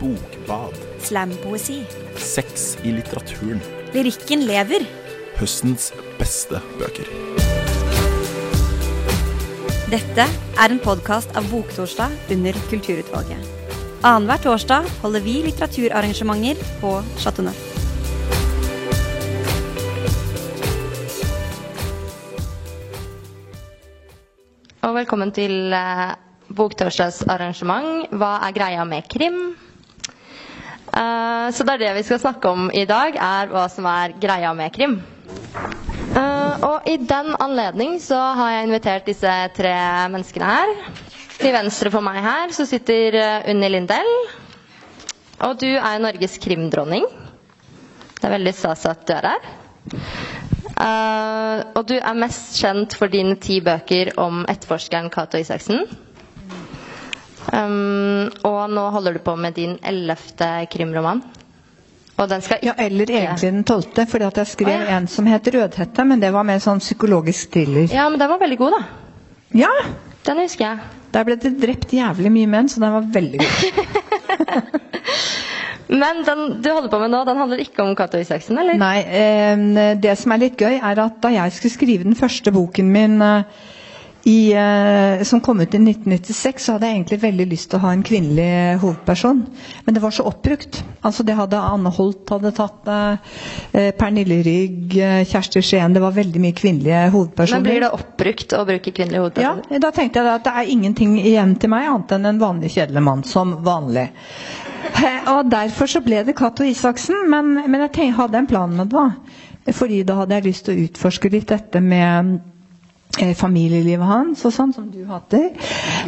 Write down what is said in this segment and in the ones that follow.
Bokbad. Slampoesi. Sex i litteraturen. Lyrikken lever. Høstens beste bøker. Dette er en podkast av Boktorsdag under Kulturutvalget. Annenhver torsdag holder vi litteraturarrangementer på Chateau Neuf. Og velkommen til eh, Boktorsdags arrangement Hva er greia med krim? Eh, så det er det vi skal snakke om i dag, er hva som er greia med krim. Uh, og i den anledning så har jeg invitert disse tre menneskene her. Til venstre for meg her så sitter eh, Unni Lindell. Og du er Norges krimdronning. Det er veldig stas at du er her. Uh, og du er mest kjent for dine ti bøker om etterforskeren Cato Isaksen. Um, og nå holder du på med din ellevte krimroman. Og den skal Ja, eller egentlig den tolvte, fordi at jeg skrev Å, ja. en som het 'Rødhette', men det var mer sånn psykologisk thriller. Ja, men den var veldig god, da. Ja! Den husker jeg. Der ble det drept jævlig mye menn, så den var veldig god. Men den du holder på med nå, den handler ikke om Cato Isaksen, eller? Nei, eh, det som er litt gøy, er at da jeg skulle skrive den første boken min eh, i, eh, som kom ut i 1996, så hadde jeg egentlig veldig lyst til å ha en kvinnelig hovedperson. Men det var så oppbrukt. Altså Det hadde Anne Holt hadde tatt, eh, Pernille Rygg, eh, Kjersti Skien Det var veldig mye kvinnelige hovedpersoner. Men blir det oppbrukt å bruke kvinnelige Ja, da tenkte jeg at det er ingenting igjen til meg annet enn en vanlig kjedelig mann, som vanlig. Eh, Og derfor så ble det Cato Isaksen, men, men jeg tenkte, hadde en plan med det. da. Fordi da hadde jeg lyst til å utforske litt dette med eh, familielivet hans og sånn, som du hadde.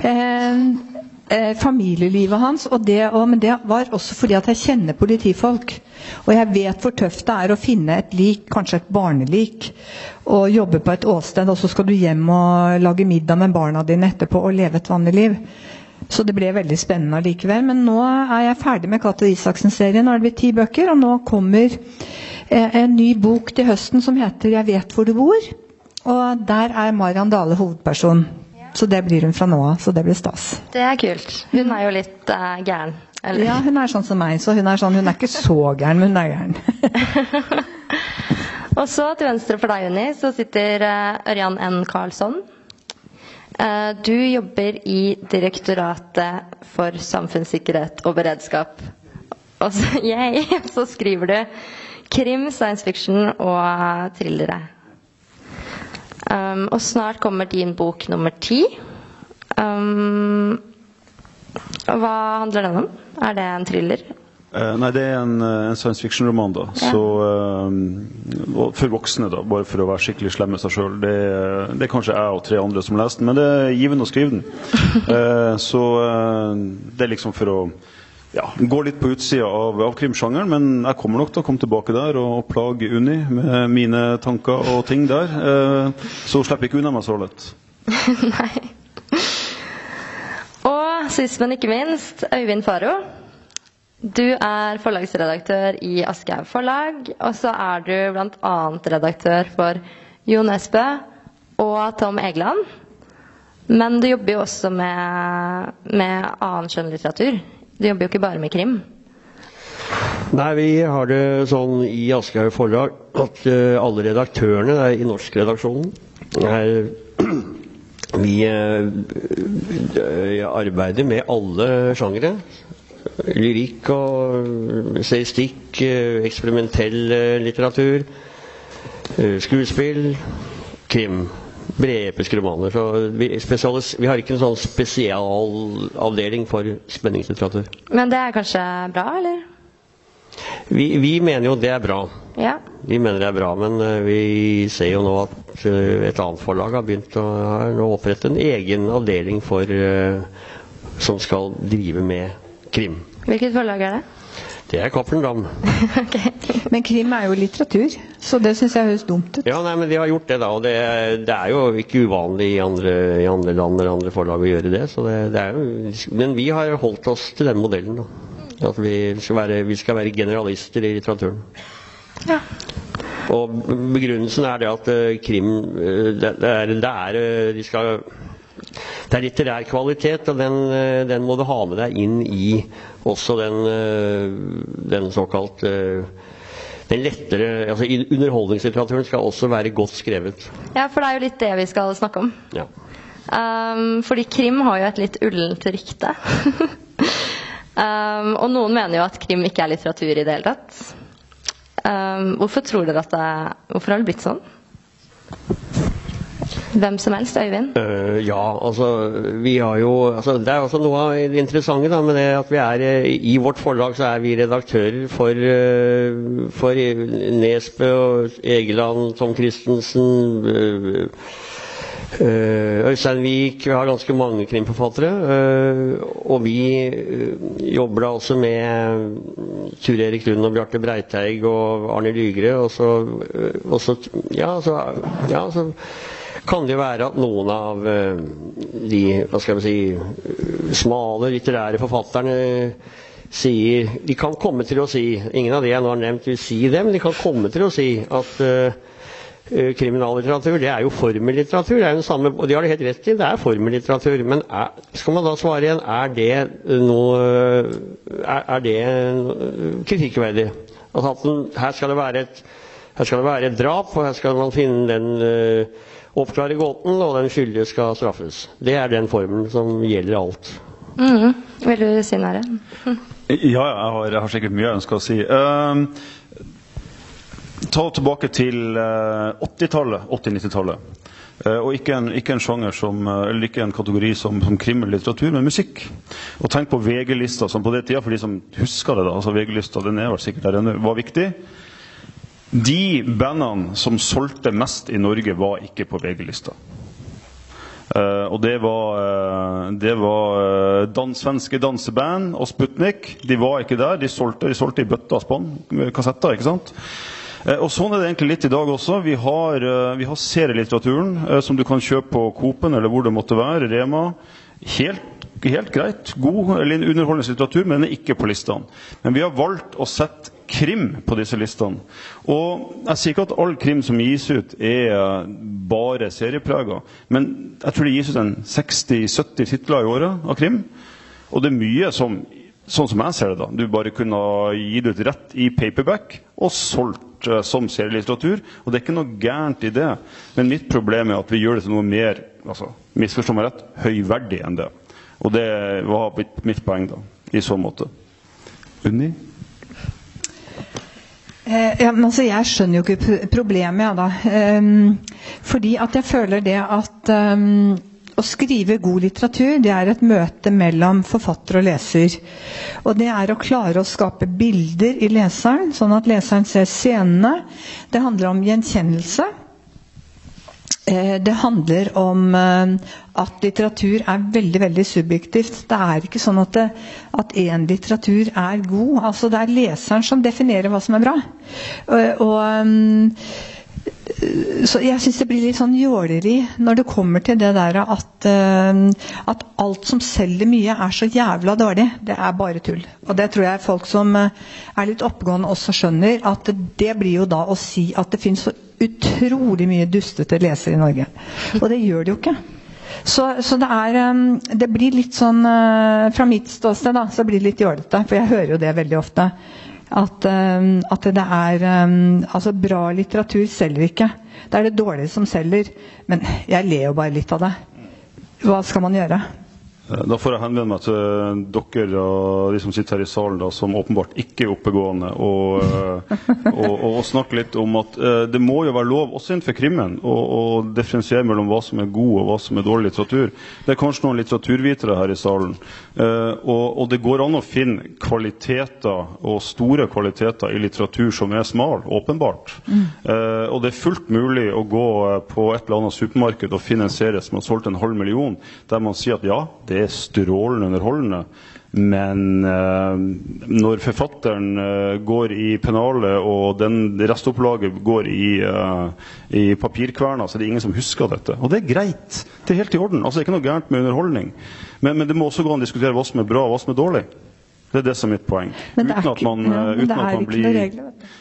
Eh, eh, familielivet hans, og det, og, men det var også fordi at jeg kjenner politifolk. Og jeg vet hvor tøft det er å finne et lik, kanskje et barnelik, og jobbe på et åsted, og så skal du hjem og lage middag med barna dine etterpå og leve et vanlig liv. Så det ble veldig spennende allikevel. Men nå er jeg ferdig med Cato Isaksen-serien. Nå er det blitt ti bøker, og nå kommer eh, en ny bok til høsten som heter 'Jeg vet hvor du bor'. Og der er Marian Dale hovedperson. Så det blir hun fra nå av. Så det blir stas. Det er kult. Hun er jo litt uh, gæren. Eller? Ja, hun er sånn som meg, så hun er sånn, hun er ikke så gæren, men hun er gæren. Og så til venstre for deg, Unni, så sitter uh, Ørjan N. Karlsson. Eh, du jobber i Direktoratet for samfunnssikkerhet og beredskap. Og så, yay, så skriver du krim, science fiction og thrillere. Um, og snart kommer din bok nummer ti. Um, hva handler den om? Er det en thriller? Uh, nei, det er en, eh, en science fiction-roman, da. Ja. Så eh, For voksne, da. Bare for å være skikkelig slem med seg sjøl. Det, det er kanskje jeg og tre andre som leser den, men det er givende å skrive den. uh, så det er liksom for å ja, går litt på utsida av, av krimsjangeren, men jeg kommer nok til å komme tilbake der og plage Unni med mine tanker og ting der. Eh, så slipper jeg ikke unna meg så lett. Nei. Og sist, men ikke minst, Øyvind Faro. Du er forlagsredaktør i Aschehoug Forlag, og så er du bl.a. redaktør for Jo Nesbø og Tom Egeland. Men du jobber jo også med, med annen skjønnlitteratur. Du jobber jo ikke bare med krim. Nei, vi har det sånn i Aschehoug Forlag at uh, alle redaktørene er i norskredaksjonen er Vi eh, arbeider med alle sjangere. Lyrikk og seristikk, eh, eksperimentell litteratur, skuespill, krim. Brede romaner. Så vi, vi har ikke en sånn spesialavdeling for spenningslitteratur. Men det er kanskje bra, eller? Vi, vi mener jo det er bra. Ja. Vi mener det er bra, men eh, vi ser jo nå at eh, et annet forlag har begynt å har opprette en egen avdeling for, eh, som skal drive med krim. Hvilket forlag er det? Det er Cappelen Dam. Ok. Men krim er jo litteratur, så det syns jeg høres dumt ut. Ja, nei, men de har gjort det, da. Og det, det er jo ikke uvanlig i andre, i andre land eller andre forlag å gjøre det. Så det, det er jo, men vi har holdt oss til den modellen, da. At vi skal være, vi skal være generalister i litteraturen. Ja. Og begrunnelsen er det at eh, krim det, det er, det er eh, De skal det er litterær kvalitet, og den, eh, den må du ha med deg inn i også den, eh, den såkalt eh, den lettere, altså Underholdningslitteraturen skal også være godt skrevet. Ja, for det er jo litt det vi skal snakke om. Ja. Um, fordi krim har jo et litt ullent rykte. um, og noen mener jo at krim ikke er litteratur i det hele tatt. Um, hvorfor tror dere at det er, Hvorfor har det blitt sånn? Hvem som helst, Øyvind? Uh, ja, altså vi har jo altså, Det er også noe av det interessante da, med det at vi er eh, I vårt forlag så er vi redaktører for, uh, for Nesbø og Egeland, Tom Christensen eh, Øystein Wiik Vi har ganske mange krimforfattere. og vi jobber da også med Tur Erik Lund og Bjarte Breiteig og Arne Lygre. Og så, og så ja, så, ja, så kan det være at noen av eh, de hva skal vi si, eh, smale litterære forfatterne sier De kan komme til å si Ingen av de jeg nå har nevnt, vil si det, men de kan komme til å si at eh, kriminallitteratur det er jo formellitteratur. Det er jo den samme, og de har det helt rett i, det er formellitteratur. Men er, skal man da svare igjen er det noe Er, er det kritikkverdig? Altså at den, her skal det være et her skal det være et drap, og her skal man finne den oppklare gåten, og den skyldige skal straffes. Det er den formelen som gjelder alt. Mhm. Vil du si Nære? Ja, ja, jeg har, jeg har sikkert mye jeg ønsker å si. Uh, ta tilbake til eh, 80-tallet, 80-90-tallet. Eh, og ikke en, ikke en sjanger som, eh, eller ikke en kategori som, som krim eller litteratur, men musikk. Og tenk på VG-lista, som på det tida, for de som husker det, da, altså VG-lista den er vel sikkert der ennå, var viktig. De bandene som solgte mest i Norge, var ikke på VG-lista. Uh, og det var, eh, det var eh, dan svenske danseband og Sputnik. De var ikke der. De solgte, de solgte i bøtter og spann kassetter. ikke sant? Uh, og Sånn er det egentlig litt i dag også. Vi har, uh, vi har serielitteraturen som du kan kjøpe på Coop-en eller hvor det måtte være. Rema. Helt, helt greit. God eller underholdende litteratur, men den er ikke på listene. Men vi har valgt å sette krim på disse listene. Og jeg sier ikke at all krim som gis ut, er bare serieprega. Men jeg tror det gis ut en 60-70 titler i året av krim. Og det er mye som Sånn som jeg ser det, da. Du bare kunne ha gitt ut rett i paperback og solgt eh, som serielitteratur. Og det er ikke noe gærent i det. Men mitt problem er at vi gjør det til noe mer altså, misforstå meg rett, høyverdig enn det. Og det var mitt poeng, da. I så måte. Unni? Eh, ja, men altså, jeg skjønner jo ikke problemet, jeg, da. Ehm, fordi at jeg føler det at ehm, å skrive god litteratur, det er et møte mellom forfatter og leser. Og det er å klare å skape bilder i leseren, sånn at leseren ser scenene. Det handler om gjenkjennelse. Eh, Det handler om eh, at litteratur er veldig veldig subjektivt. Det er ikke sånn at, det, at én litteratur er god. Altså, det er leseren som definerer hva som er bra. Og, um, så jeg syns det blir litt sånn jåleri når det kommer til det der at, eh, at alt som selger mye, er så jævla dårlig. Det er bare tull. Og det tror jeg folk som eh, er litt oppegående også skjønner. At det blir jo da å si at det finnes så utrolig mye dustete lesere i Norge. Og det gjør det jo ikke. Så, så det er um, Det blir litt sånn Fra mitt ståsted da, så blir det litt jålete, for jeg hører jo det veldig ofte. At, um, at det er um, Altså, bra litteratur selger ikke. Det er det dårlige som selger. Men jeg ler jo bare litt av det. Hva skal man gjøre? Eh, Da får jeg henvende meg til dere og de som sitter her i salen, da, som åpenbart ikke er oppegående, og, eh, og, og, snakke litt om at eh, det må jo være lov, også innenfor krimmen, å, differensiere mellom hva som er god og hva som er dårlig litteratur. Det er kanskje noen litteraturvitere her i salen. Eh, og, og det går an å finne kvaliteter, og store kvaliteter, i litteratur som er smal, åpenbart. Eh, og det er fullt mulig å gå eh, på et eller annet supermarked og finne en serie som har solgt en halv million, der man sier at ja, det er strålende underholdende. Men eh, når forfatteren eh, går i pennalet, og den restopplaget går i, eh, i papirkverna, så er det ingen som husker dette. Og det er greit. Det er helt i orden. Altså, det er ikke noe gærent med underholdning. Men, men det må også gå an å diskutere hva som er bra, og hva som er dårlig. Det er det som er mitt poeng. Men det er ikke, man, ja, men det er ikke blir noen regler. vet du.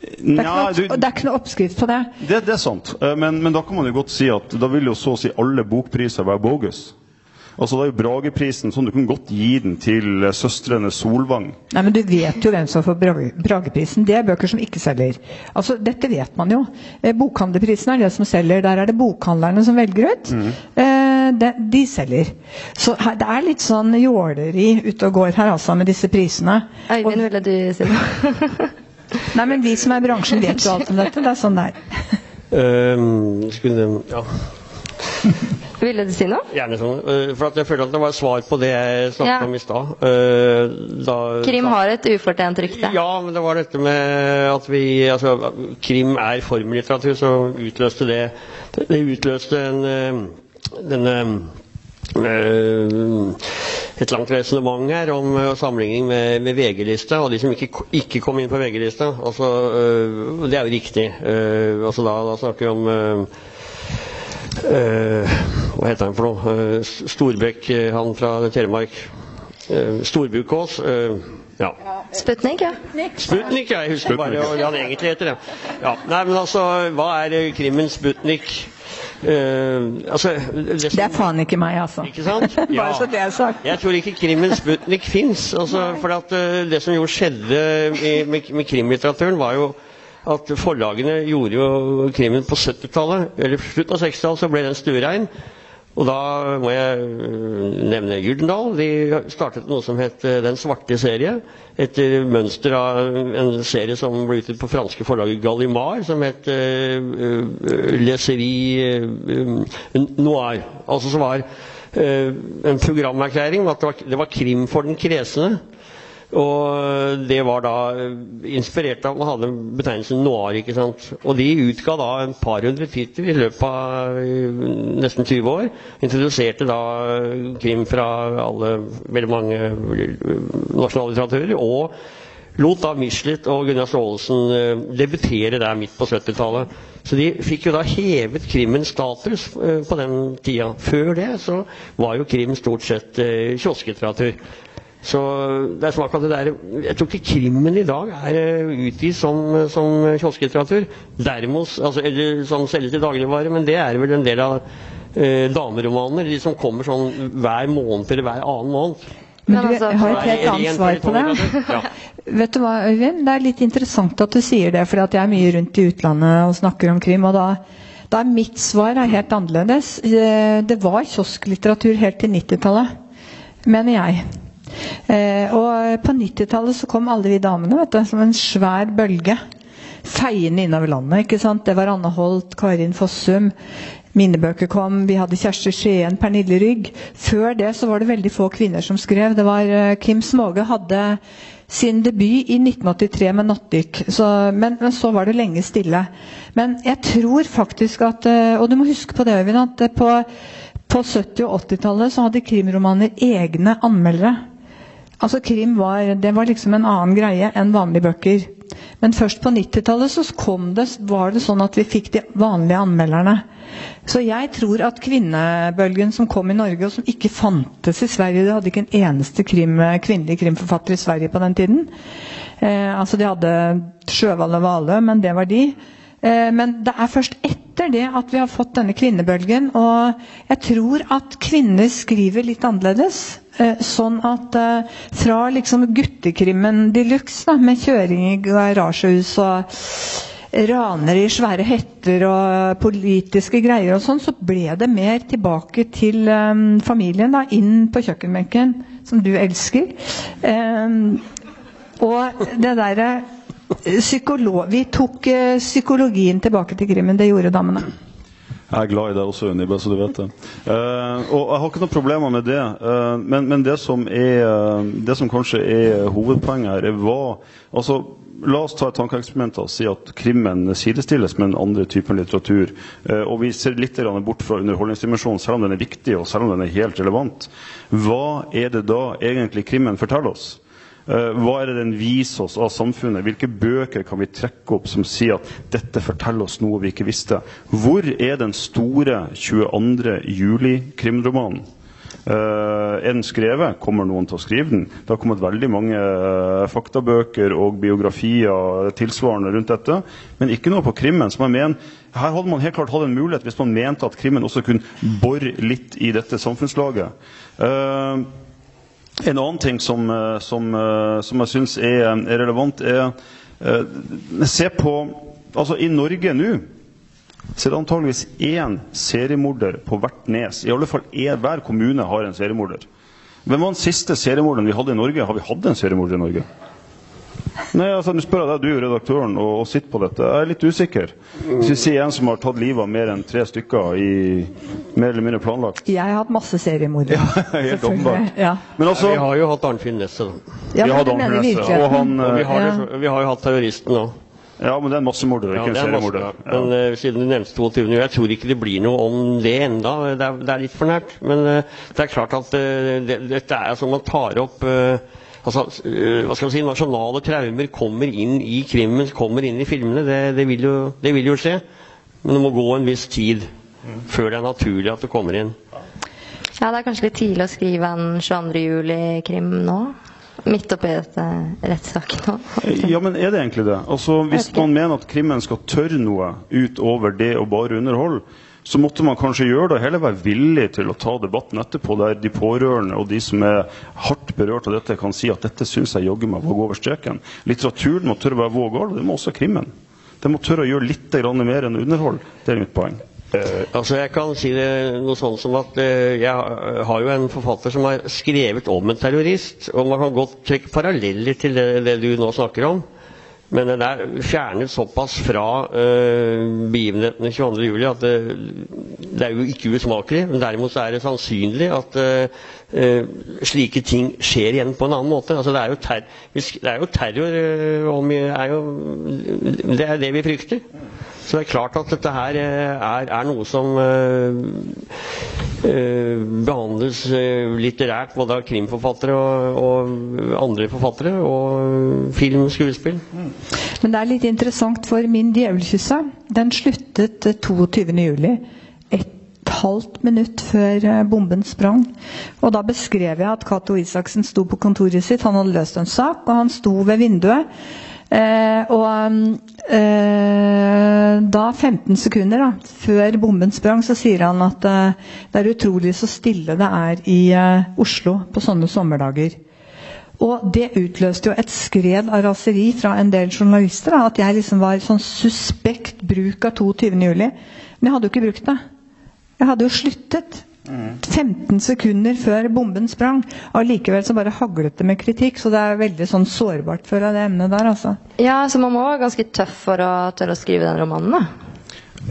Det er, noe, du- det er ikke noe oppskrift på det. det, det er sant. Men, men da kan man jo godt si at da vil jo så å si alle bokpriser være bogus. Altså det er jo Brageprisen sånn du kan godt gi den til eh, søstrene Solvang. Nei, men Du vet jo hvem som får Brage- Brageprisen. Det er bøker som ikke selger. Altså, Dette vet man jo. Eh, Bokhandlerprisen er det som selger. Der er det bokhandlerne som velger ut. Eh, de, de selger. Så her, det er litt sånn jåleri ute og går her altså med disse prisene. Øyvind, ville du si noe? nei, men Vi som er i bransjen, vet jo alt om dette. Det er sånn det er. Um, skulle, ja, ville du si noe? gjerne sånn. Eh, for at jeg føler at det var svar på det jeg snakket Ja. om i stad. Eh, Krim har et ufortjent rykte. Ja, men det var dette med at vi Altså, krim er formlitteratur, så utløste det Det utløste en eh, denne et langt resonnement her om sammenligning med, med VG-lista, og de som ikke, ikke kom inn på VG-lista. Altså, det er jo riktig. Altså da, da snakker vi om eh, eh, Hva heter han for noe? Eh, Storbekk, eh, han fra Telemark. Uh, Storbukås. eh, ja. Sputnik, ja. Sputnik, ja. Jeg husker bare hva han egentlig heter. Ja. Ja. Nei, men altså, hva er eh, krimmen Sputnik? Uh, altså, det, Det er faen ikke meg, altså. Ikke sant? Bare så det er sagt. Jeg tror ikke krimmen Sputnik fins. Altså, for at, uh, det som jo skjedde i, med, med krimlitteraturen, var jo at forlagene gjorde jo krimmen på 70-tallet. Eller slutten av 60-tallet så ble den stuerein. Og da må jeg øh, nevne Gyldendal. De startet noe som het øh, Den svarte serie. Etter mønster av en serie som ble utgitt på franske forlaget Gallimard, som het øh, øh, Leserie øh, Noir. Altså som var øh, en programerklæring om at det var, det var krim for den kresne. Og det var da eh, inspirert av Man hadde betegnelsen noir. ikke sant? Og de utga da en par hundre titler i løpet av eh, nesten 20 år. Introduserte da eh, krim fra alle veldig mange eh, nasjonale litteraturer. Og lot da Michelet og Gunnar Staalesen eh, debutere der midt på 70-tallet. Så de fikk jo da hevet krimmens status eh, på den tida. Før det så var jo krim stort sett eh, kiosklitteratur. Så det er som akkurat det der Jeg tror ikke krimmen i dag er utvist som, som kiosklitteratur. Derimot, altså, eller som selges til dagligvare, men det er vel en del av eh, dameromaner. De som kommer sånn hver måned eller hver annen måned. Men du altså, jeg har et helt annet svar på det. Ja. Vet du hva, Øyvind? Det er litt interessant at du sier det, for jeg er mye rundt i utlandet og snakker om krim. og da, da er mitt svar er helt annerledes. Eh, Det var kiosklitteratur helt til 90-tallet, mener jeg. Eh, og på 90-tallet så kom alle vi damene vet du, som en svær bølge. Feiende innover landet. ikke sant? Det var Anne Holt, Karin Fossum. Minnebøker kom. Vi hadde Kjersti Skien, Pernille Rygg. Før det så var det veldig få kvinner som skrev. Det var eh, Kim Småge hadde sin debut i 1983 med 'Nattdykk'. Men, men så var det lenge stille. Men jeg tror faktisk at eh, Og du må huske på det, Øyvind, at på, på 70- og 80-tallet så hadde krimromaner egne anmeldere. Altså Krim var, det var liksom en annen greie enn vanlige bøker. Men først på 90-tallet så det, var det sånn at vi fikk de vanlige anmelderne. Så jeg tror at kvinnebølgen som kom i Norge, og som ikke fantes i Sverige Det hadde ikke en eneste krim, kvinnelig krimforfatter i Sverige på den tiden. Eh, altså De hadde Sjøvall og Valø, men det var de. Eh, men det er først etter det at vi har fått denne kvinnebølgen. Og jeg tror at kvinner skriver litt annerledes. Eh, sånn at eh, fra liksom guttekrimmen de luxe, med kjøring i garasjehus og ranere i svære hetter og politiske greier og sånn, så ble det mer tilbake til eh, familien, da, inn på kjøkkenbenken, som du elsker. Eh, og det derre Vi tok eh, psykologien tilbake til krimmen. Det gjorde damene. Jeg er glad i deg også, Unni, bare så du vet det. Uh, og jeg har ikke noen problemer med det. Uh, men, men det, som er, eh, det som kanskje er hovedpoenget her, er hva altså, La oss ta et tankeeksperiment og si at krimmen sidestilles med den andre typen litteratur. Uh, og vi ser litt bort fra underholdningsdimensjonen, selv om den er viktig og selv om den er helt relevant. Hva er det da egentlig krimmen forteller oss? Eh, Hva er det den viser oss av samfunnet? Hvilke bøker kan vi trekke opp som sier at dette forteller oss noe vi ikke visste? Hvor er den store 22. juli-krimromanen? Eh, er den skrevet? Kommer noen til å skrive den? Det har kommet veldig mange eh, faktabøker og biografier tilsvarende rundt dette, men ikke noe på krimmen. som jeg mener her hadde man helt klart hatt en mulighet hvis man mente at krimmen også kunne bore litt i dette samfunnslaget. Eh, en annen ting som, eh, som, eh, som jeg syns er, er relevant, er eh, Se på Altså, i Norge nå så er det antageligvis én seriemorder på hvert nes. I alle fall er, hver kommune har en seriemorder. Hvem var den siste seriemorderen vi hadde i Norge? Har vi hatt en seriemorder i Norge? Nei, altså, Nå spør jeg deg, du er redaktøren og, og sitter på dette. Jeg er litt usikker. Hvis vi sier en som har tatt livet av mer enn tre stykker i mer eller mindre planlagt. Jeg har hatt masse seriemordere. Helt åpenbart. Ja. Men altså, Vi har jo hatt Arnfinn Nesse. da. Ja, vi hadde Arnfinn Nesse, og han, Og vi har, Ja. vi har jo hatt terroristen òg. Ja, men det er en massemorder, Ja, ikke en er seriemorder. ja. Men uh, siden du nevnte 22. juli, jeg tror ikke det blir noe om det enda. Det er, det er litt for nært. Men uh, det er klart at uh, det, dette er som man tar opp eh, altså, eh, hva skal man si, Nasjonale traumer kommer inn i krimmen, kommer inn i filmene. Det, det, vil jo, det vil jo skje. Men det må gå en viss tid før det er naturlig at det kommer inn. Ja, det er kanskje litt tidlig å skrive en 22. juli-krim nå? Midt oppi dette rettssaken nå? Ja, men er det egentlig det? Altså, Hvis man mener at krimmen skal tørre noe utover det å bare underholde, så måtte man kanskje gjøre det og heller være villig til å ta debatten etterpå, der de pårørende og de som er hardt berørt av dette, kan si at dette syns jeg jaggu meg våg over streken. Litteraturen må tørre å være vågal, og det må også krimmen. Den må tørre å gjøre litt mer enn underhold. Det er mitt poeng. Uh, altså Jeg kan si det noe sånn som at uh, jeg har jo en forfatter som har skrevet om en terrorist. Og man kan godt trekke paralleller til det, det du nå snakker om. Men den er fjernet såpass fra uh, begivenhetene 22.07. at det, det er jo ikke usmakelig. Men derimot er det sannsynlig at uh, uh, slike ting skjer igjen på en annen måte. Altså Det er jo, ter det er jo terror uh, om, er jo, Det er det vi frykter. Så det er klart at dette her eh, er, er noe som eh, eh, behandles eh, litterært både av krimforfattere og, og andre forfattere, og film og skuespill. Men det er litt interessant, for min djevelkyssa den sluttet eh, 22. juli. Et halvt minutt før bomben sprang. Og da beskrev jeg at Cato Isaksen sto på kontoret sitt, han hadde løst en sak, og han sto ved vinduet. Eh, og eh, da, 15 sekunder da, før bomben sprang, så sier han at eh, det er utrolig så stille det er i Oslo på sånne sommerdager. Og det utløste jo et skred av raseri fra en del journalister. Da, at jeg liksom var sånn suspekt bruk av 22. juli. Men jeg hadde jo ikke brukt det. Jeg hadde jo sluttet. 15 sekunder før bomben sprang. Allikevel så bare haglet det med kritikk. Så det er veldig sånn sårbart for det emnet der, altså. Ja, så man må være ganske tøff for å tørre å skrive den romanen, da.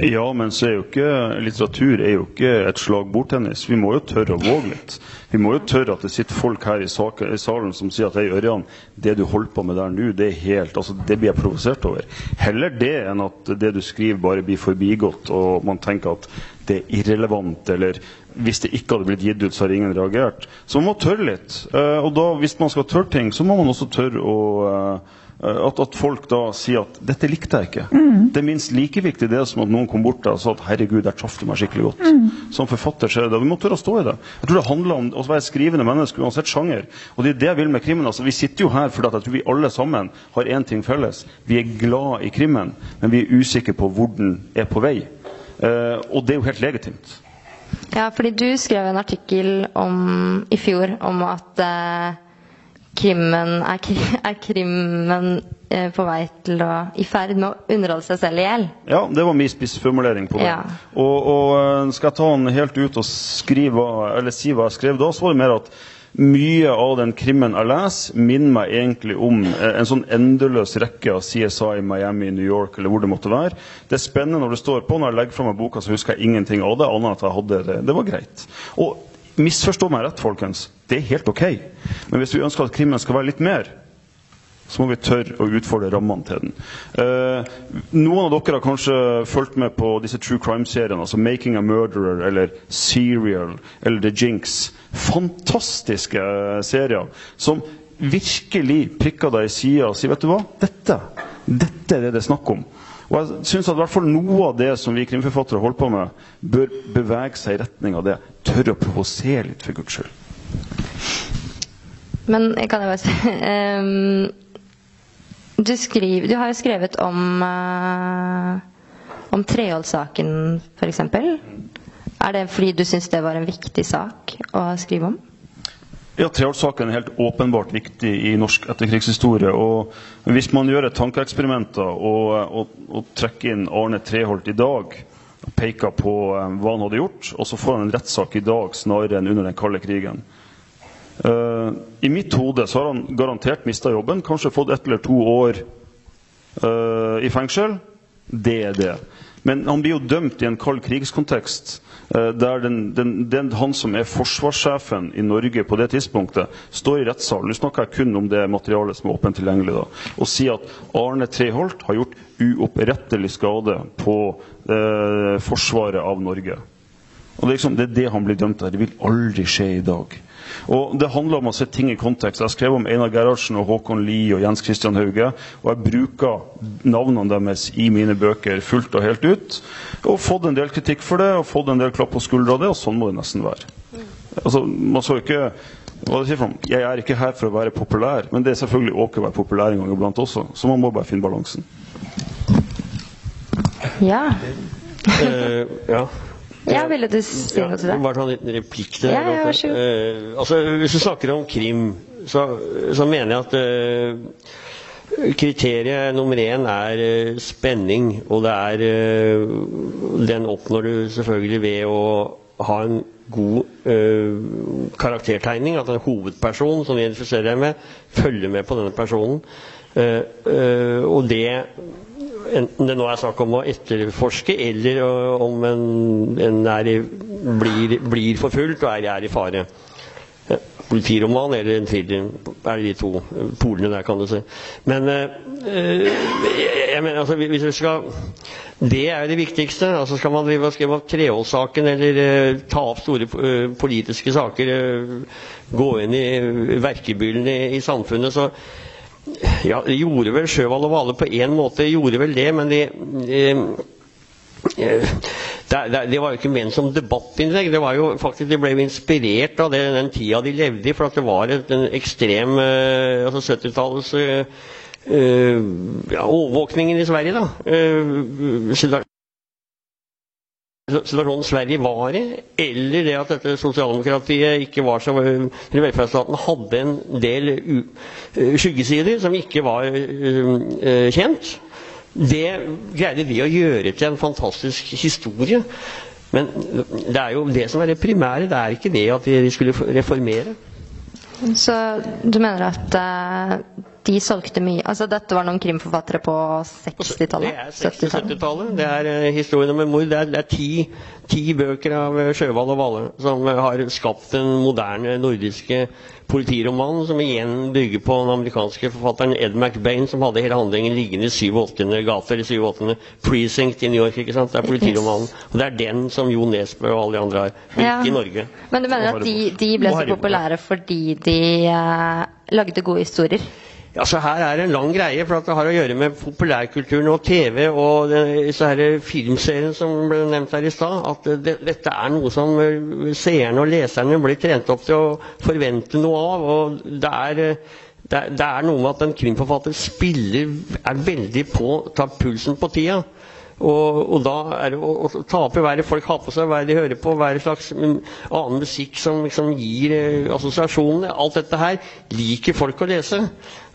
Ja, men så er jo ikke litteratur er jo ikke et slag bordtennis. Vi må jo tørre å våge litt. Vi må jo tørre at det sitter folk her i, salen som sier at hei, Ørjan, det du holder på med der nå, det er helt altså, Det blir jeg provosert over. Heller det enn at det du skriver, bare blir forbigått, og man tenker at det er irrelevant, eller hvis det ikke hadde blitt gitt ut, så har ingen reagert. Så man må tørre litt. Eh, og da, hvis man skal tørre ting, så må man også tørre å eh, at, at folk da sier at 'dette likte jeg ikke'. Det er minst like viktig det som at noen kom bort og sa at 'herregud, der traff du meg skikkelig godt'. Som forfatter så er det det. Vi må tørre å stå i det. Jeg tror det handler om å være skrivende menneske uansett sjanger. Og det er det jeg vil med krimmen. Altså, vi sitter jo her fordi at jeg tror vi alle sammen har én ting felles. Vi er glad i krimmen, men vi er usikre på hvor den er på vei. Eh, og det er jo helt legitimt. Ja, fordi du skrev en artikkel om, i fjor om at eh, krimmen er, er krimmen eh, på vei til å i ferd med å underholde seg selv i hjel. Ja, det var min spissformulering på det. Ja. Og, og eh, skal jeg ta den helt ut og skrive, eller si hva jeg skrev da, så var det mer at mye av den krimmen jeg leser, minner meg egentlig om eh, en sånn endeløs rekke av CSI, Miami, New York eller hvor det måtte være. Det er spennende når det står på. Når jeg legger fra meg boka, så husker jeg ingenting av det, annet at jeg hadde det. Det var greit. Og misforstå meg rett, folkens. Det er helt ok. Men hvis vi ønsker at krimmen skal være litt mer, så må vi tørre å utfordre rammene til den. Eh, noen av dere har kanskje fulgt med på disse true crime-seriene, altså 'Making a Murderer' eller 'Serial' eller 'The Jinx'. Fantastiske eh, serier som virkelig prikker deg i sida og sier 'Vet du hva? Dette, dette er det det er snakk om'. Og jeg syns at i hvert fall noe av det som vi krimforfattere holder på med, bør bevege seg i retning av det. Tørre å provosere litt, for guds skyld. Men kan jeg bare si du, skriver, du har jo skrevet om uh, om Treholt-saken, f.eks. Er det fordi du syns det var en viktig sak å skrive om? Ja, Treholt-saken er helt åpenbart viktig i norsk etterkrigshistorie. og Hvis man gjør et tankeeksperiment og, og, og, trekker inn Arne Treholt i dag, og peker på um, hva han hadde gjort, og så får han en rettssak i dag snarere enn under den kalde krigen. Uh, I mitt hode så har han garantert mista jobben, kanskje fått ett eller to år uh, i fengsel. Det er det. Men han blir jo dømt i en kald krigskontekst, uh, der den, den, den, han som er forsvarssjefen i Norge på det tidspunktet, står i rettssalen Nå snakker jeg kun om det materialet som er åpent tilgjengelig, da, og sier at Arne Treholt har gjort uopprettelig skade på forsvaret av Norge. Og det er, liksom, det er det han blir dømt av. Det vil aldri skje i dag. Og Det handler om å se ting i kontekst. Jeg skrev om Einar Gerhardsen og Håkon Lie og Jens Christian Hauge. Og jeg bruker navnene deres i mine bøker fullt og helt ut. Og fått en del kritikk for det, og fått en del klapp på skuldra av det, og sånn må det nesten være. Altså, man skal ikke hva det for Jeg er ikke her for å være populær, men det er selvfølgelig ok å være populær en gang iblant også. Så man må bare finne balansen. Ja. eh, ja. Ja, ville du si noe til det? Bare ta en liten replikk til ja, ja, vær uh, altså, Hvis du snakker om krim, så, så mener jeg at uh, Kriteriet nummer én er uh, spenning, og det er Den oppnår du selvfølgelig ved å ha en god karaktertegning. At en hovedperson som identifiserer deg med, følger med på denne personen. og det enten det nå er snakk om å etterforske, eller om en, en i, blir, blir, forfulgt og er, er i fare. Politiroman eller en thriller er de to polene der, kan du si. Men øh, jeg mener, altså, hvis vi skal Det er det viktigste. altså Skal man drive og skrive om Treholtssaken eller uh, ta opp store uh, politiske saker, uh, gå inn i verkebyllene i, i samfunnet, så ja, de gjorde vel Sjøvall og Vale på én måte, gjorde vel det, men de, de det, det, var jo ikke ment som debattinnlegg. Det var jo faktisk, De ble jo inspirert av det, den tida de levde i. For at det var et, en ekstrem uh, altså 70-tallets uh, uh, ja, overvåkningen i Sverige. da. Uh, situasjonen Sverige var i, eller det at dette sosialdemokratiet ikke var så Velferdsstaten hadde en del skyggesider som ikke var kjent. Det greide vi å gjøre til en fantastisk historie. Men det er jo det som er det primære. Det er ikke det at vi skulle reformere. Så du mener at de solgte mye Altså dette var noen krimforfattere på 60-tallet? Det er 60-70-tallet. Det er uh, historien om en mord. Det er, det er ti, ti, bøker av Sjøvald og Valle som uh, har skapt den moderne nordiske politiromanen, som igjen bygger på den amerikanske forfatteren Ed McBain, som hadde hele handlingen liggende i 87. gate, eller 87. precinct i New York. ikke sant? Det er politiromanen. Og det er den som Jo Nesbø og alle de andre har brukt ja. i Norge. Men du mener at de, de ble så populære fordi de lagde gode historier? Altså Her er det en lang greie, for det har å gjøre med populærkulturen og TV og disse filmseriene som ble nevnt her i stad. At det, dette er noe som eh, seerne og leserne blir trent opp til å forvente noe av. og det er... Det, det er noe med at en krimforfatter spiller, er veldig på, tar pulsen på tida. Og, og, da er det å, å ta opp i hva folk har på seg, hva de hører på, hva slags mm, annen musikk som liksom gir eh, assosiasjonene. Alt dette her liker folk å lese.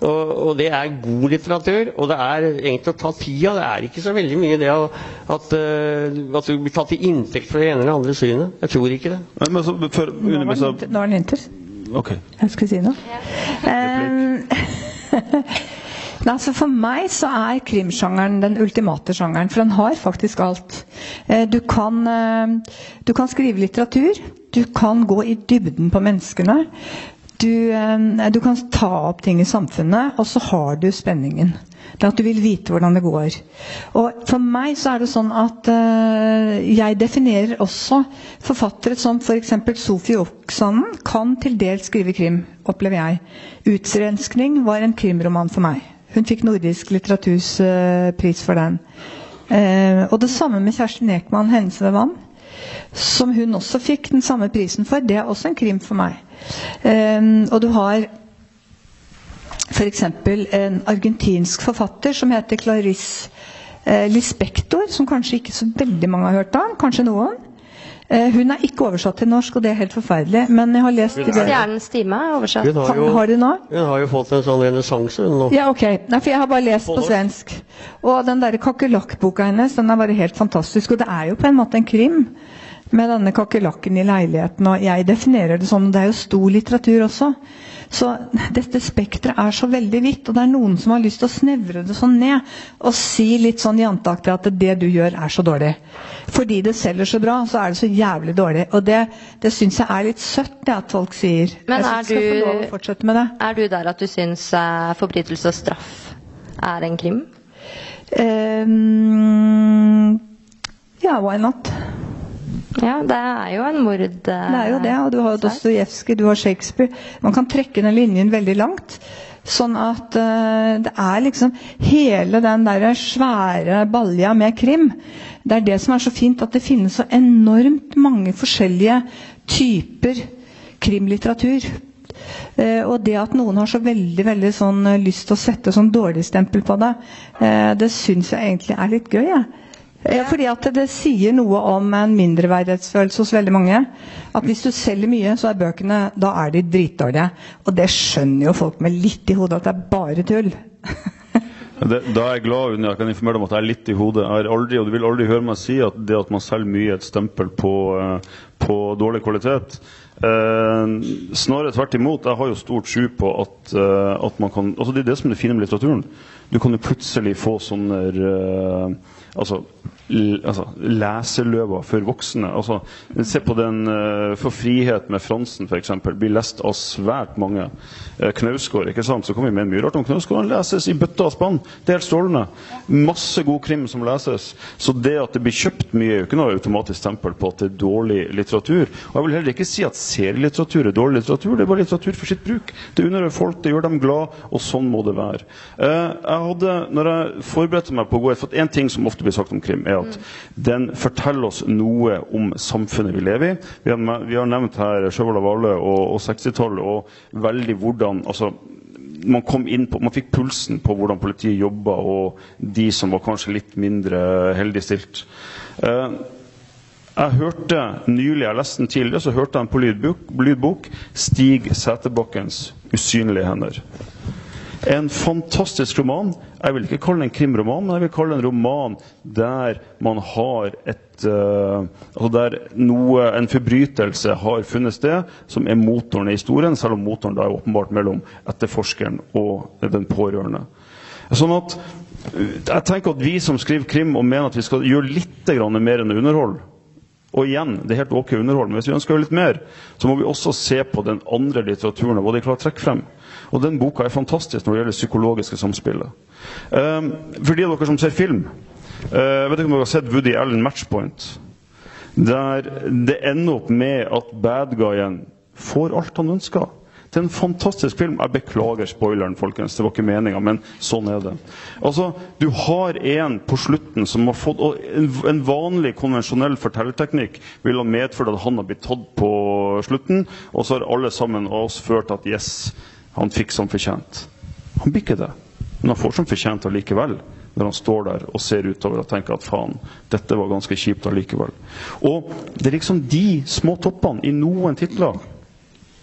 Og, og, det er god litteratur. Og det er egentlig å ta tida. Det er ikke så veldig mye det å, at, uh, at du blir tatt til inntekt for det ene eller andre synet. Jeg tror ikke det. Men, så, for, nå var den inter. Okay. Jeg skulle si noe. Um, Altså for meg så er krimsjangeren den ultimate sjangeren, for den har faktisk alt. Eh, du kan, eh, du kan skrive litteratur, du kan gå i dybden på menneskene. Du, eh, du, kan ta opp ting i samfunnet, og så har du spenningen. Det at du vil vite hvordan det går. Og For meg så er det sånn at uh, jeg definerer også forfattere som f.eks. For Sofie Oksanen kan til dels skrive krim, opplever jeg. 'Utrenskning' var en krimroman for meg. Hun fikk Nordisk litteraturpris for den. Uh, og det samme med Kjersti Ekman, 'Hendelse ved som hun også fikk den samme prisen for. Det er også en krim for meg. Eh, og du har f.eks. en argentinsk forfatter som heter Clarice eh, Lispector, som kanskje ikke så veldig mange har hørt om. Kanskje noen. Eh, hun er ikke oversatt til norsk, og det er helt forferdelig. Men jeg har lest er- Stjernens time er oversatt. Hun har jo, Har du nå? hun har jo fått en sånn renessanse hun nå. Ja, ok. Nei, for jeg har bare lest På på svensk. Og den derre kakerlakkboka hennes, den er bare helt fantastisk. Og det er jo på en måte en krim med denne kakerlakken i leiligheten, og jeg definerer det og Det er jo stor litteratur også. Så dette spekteret er så veldig vidt, og det er noen som har lyst til å snevre det sånn ned og si litt sånn janteaktig at det du gjør, er så dårlig. Fordi det selger så bra, så er det så jævlig dårlig. Og det, det syns jeg er litt søtt, det at folk sier. Men jeg er skal få du- fortsette med det. Er du der at du syns uh, forbrytelse og straff er en krim? Um, ja, why not? Ja, det er jo en mord. eh, Det er jo det, og du har Dostojevskij, du har Shakespeare. Man kan trekke den linjen veldig langt. Sånn at uh, det er liksom hele den der svære balja med krim. Det er det som er så fint, at det finnes så enormt mange forskjellige typer krimlitteratur. Uh, og det at noen har så veldig veldig sånn lyst til å sette sånn dårligstempel på det, uh, det syns jeg egentlig er litt gøy. jeg. Ja, fordi at det sier noe om en mindreverdighetsfølelse hos veldig mange. At hvis du selger mye, så er bøkene da er de dritdårlige. Og det skjønner jo folk med litt i hodet at det er bare tull. Det, da er jeg glad Unni, jeg kan informere deg om at jeg er litt i hodet. Jeg har aldri, og Du vil aldri høre meg si at det at man selger mye, er et stempel på, eh, på dårlig kvalitet. Eh, snarere tvert imot. Jeg har jo stor tro på at, eh, at man kan altså Det er det som er det fine med litteraturen. Du kan jo plutselig få sånne eh, altså, altså, leseløver for voksne. Altså, se på den uh, For frihet med Fransen, f.eks. Blir lest av svært mange. Uh, Knausgård, ikke sant? Så kan vi mene mye rart om Knausgård. Han leses i bøtta og spann. Det er helt strålende. Masse god krim som leses. Så det at det blir kjøpt mye, er jo ikke noe automatisk stempel på at det er dårlig litteratur. Og jeg vil heller ikke si at serielitteratur er dårlig litteratur. Det er bare litteratur for sitt bruk. Det underholder folk, det gjør dem glad, og sånn må det være. Uh, jeg hadde, når jeg forberedte meg på å gå For en ting som ofte blir sagt om krim, er at den forteller oss noe om samfunnet vi lever i. Vi har, vi har nevnt her Sjøvold og Vale og, og 60-tallet, og veldig hvordan altså, man kom inn på, man fikk pulsen på hvordan politiet jobba, og de som var kanskje litt mindre heldig stilt. Eh, jeg hørte nylig, jeg leste den tidligere, så hørte jeg en på lydbok, lydbok 'Stig Sæterbakkens usynlige hender'. En fantastisk roman. Jeg vil ikke kalle den en krimroman, men jeg vil kalle den en roman der man har et uh, altså Der noe, en forbrytelse har funnet sted, som er motoren i historien, selv om motoren da er åpenbart mellom etterforskeren og den pårørende. Sånn at eh, jeg tenker at vi som skriver krim og mener at vi skal gjøre litt mer enn underhold, og igjen, det er helt ok underhold, men hvis vi ønsker litt mer, så må vi også se på den andre litteraturen og hva de klarer å trekke frem. Og den boka er fantastisk når det gjelder psykologiske samspillet. Um, for de av dere som ser film, uh, vet ikke om dere har sett Woody Allen 'Matchpoint'? Der det ender opp med at bad guyen får alt han ønsker. Det er en fantastisk film. Jeg beklager spoileren, folkens. Det var ikke meninga, men sånn er det. Altså, Du har en på slutten som har fått og En, vanlig, konvensjonell fortellerteknikk vil ha medført at han har blitt tatt på slutten, og så har alle sammen av oss ført at yes, han fikk som fortjent. Han blir ikke det. Men han får som fortjent allikevel. Når han står der og ser utover og tenker at faen, dette var ganske kjipt allikevel. Og det er liksom de små toppene i noen titler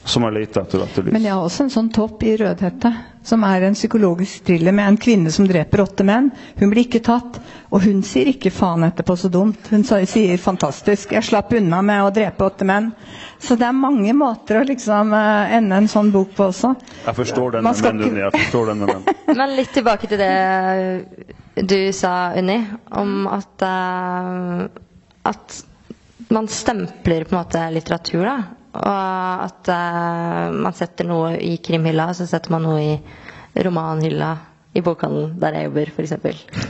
som jeg leter etter og etterlyser. Men jeg har også en sånn topp i Rødhette, som er en psykologisk thriller med en kvinne som dreper åtte menn. Hun blir ikke tatt, og hun sier ikke 'faen etterpå, så dumt'. Hun sier 'fantastisk, jeg slapp unna med å drepe åtte menn'. Så det er mange måter å liksom uh, ende en sånn bok på også. Jeg forstår den menn Unni. Jeg forstår den med den. Men litt tilbake til det du sa, Unni, om at, uh, at man stempler på en måte litteratur, da. Og at uh, man setter noe i krimhylla, og så setter man noe i romanhylla i bokhandelen der jeg jobber, f.eks.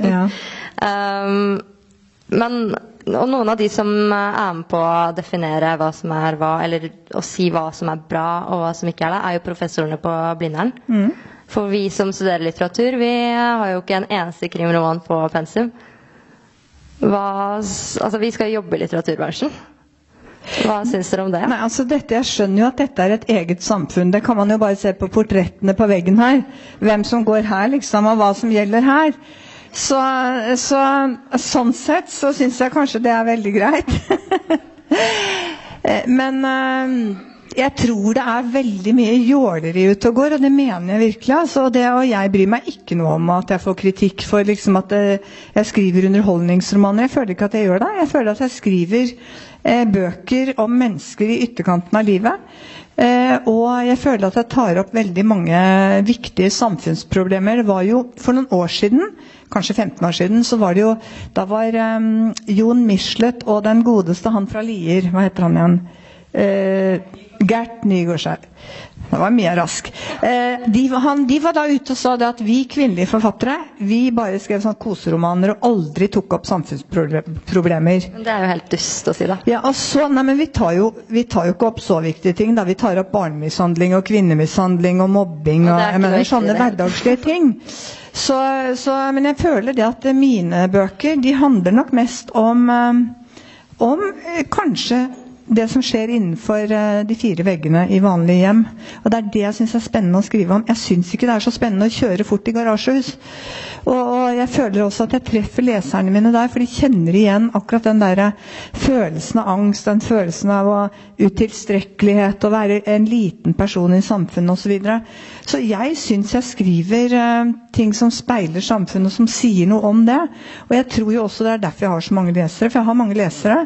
Ja. Um, men og noen av de som er med på å definere hva som er hva, eller å si hva som er bra og hva som ikke er det, er jo professorene på Blindern. For vi som studerer litteratur, vi har jo ikke en eneste krimroman på pensum. hva Altså, vi skal jobbe i litteraturbransjen. Hva syns dere om det? Nei, altså dette, Jeg skjønner jo at dette er et eget samfunn. Det kan man jo bare se på portrettene på veggen her. Hvem som går her, liksom, og hva som gjelder her. Så, så sånn sett så syns jeg kanskje det er veldig greit. Men eh, jeg tror det er veldig mye jåleri ute og går, og det mener jeg virkelig. Altså, det, og jeg bryr meg ikke noe om at jeg får kritikk for liksom, at eh, jeg skriver underholdningsromaner. Jeg føler ikke at jeg gjør det. Jeg føler at jeg skriver bøker om mennesker i ytterkanten av livet. Eh, og jeg føler at jeg tar opp veldig mange viktige samfunnsproblemer. Det var jo for noen år siden, kanskje 15 år siden, så var det jo Da var eh, Jon Michelet og den godeste han fra Lier, hva heter han igjen? Eh, Gert Nygårdskjær. Det var mye rask. Eh, de, han, de var da ute og sa det at vi kvinnelige forfattere vi bare skrev sånn koseromaner og aldri tok opp samfunnsproblemer. Men Det er jo helt dust å si, da. Ja, altså, nei, men vi tar, jo, vi tar jo ikke opp så viktige ting. da. Vi tar opp barnemishandling og kvinnemishandling og mobbing Og og jeg mener, sånne hverdagslige ting. Så, så, men jeg føler det at mine bøker de handler nok mest om, eh, om eh, kanskje det som skjer innenfor eh, de fire veggene i vanlige hjem. Og Det er det jeg syns er spennende å skrive om. Jeg syns ikke det er så spennende å kjøre fort i garasjehus. Og, jeg føler også at jeg treffer leserne mine der, for de kjenner igjen akkurat den der følelsen av angst, den følelsen av utilstrekkelighet, å være en liten person i samfunnet osv. Så, videre. så jeg syns jeg skriver eh, ting som speiler samfunnet, som sier noe om det. Og jeg tror jo også det er derfor jeg har så mange lesere, for jeg har mange lesere.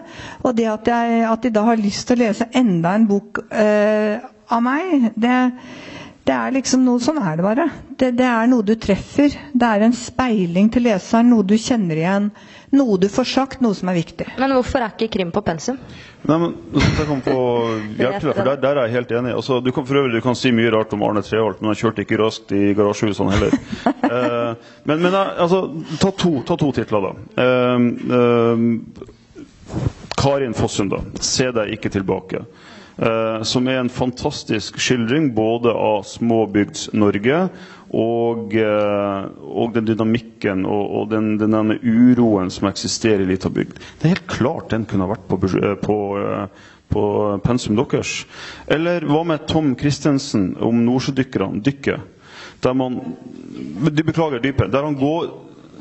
Og det at, jeg, at de da har lyst til å lese enda en bok eh, av meg, det det er liksom noe, Sånn er det bare. Det, det er noe du treffer. Det er en speiling til leseren, noe du kjenner igjen. Noe du får sagt, noe som er viktig. Men hvorfor er ikke krim på pensum? Nei, men på hjelp til deg, for der, der er jeg helt enig. Altså, du kan for øvrig du kan si mye rart om Arne Treholt, men han kjørte ikke raskt i garasjehusene heller. Eh, men men eh, altså, ta to, ta to titler, da. Eh, eh, Karin Fossum, da. 'Se deg ikke tilbake'. Eh, som er en fantastisk skildring både av småbygds-Norge og, eh, og den dynamikken og, og den, den denne uroen som eksisterer i lita bygd. Det er helt klart den kunne ha vært på, eh, på, på pensum deres. Eller hva med Tom Christensen om nordsjødykkerne, dykket? Der man de beklager dypet. Der han går,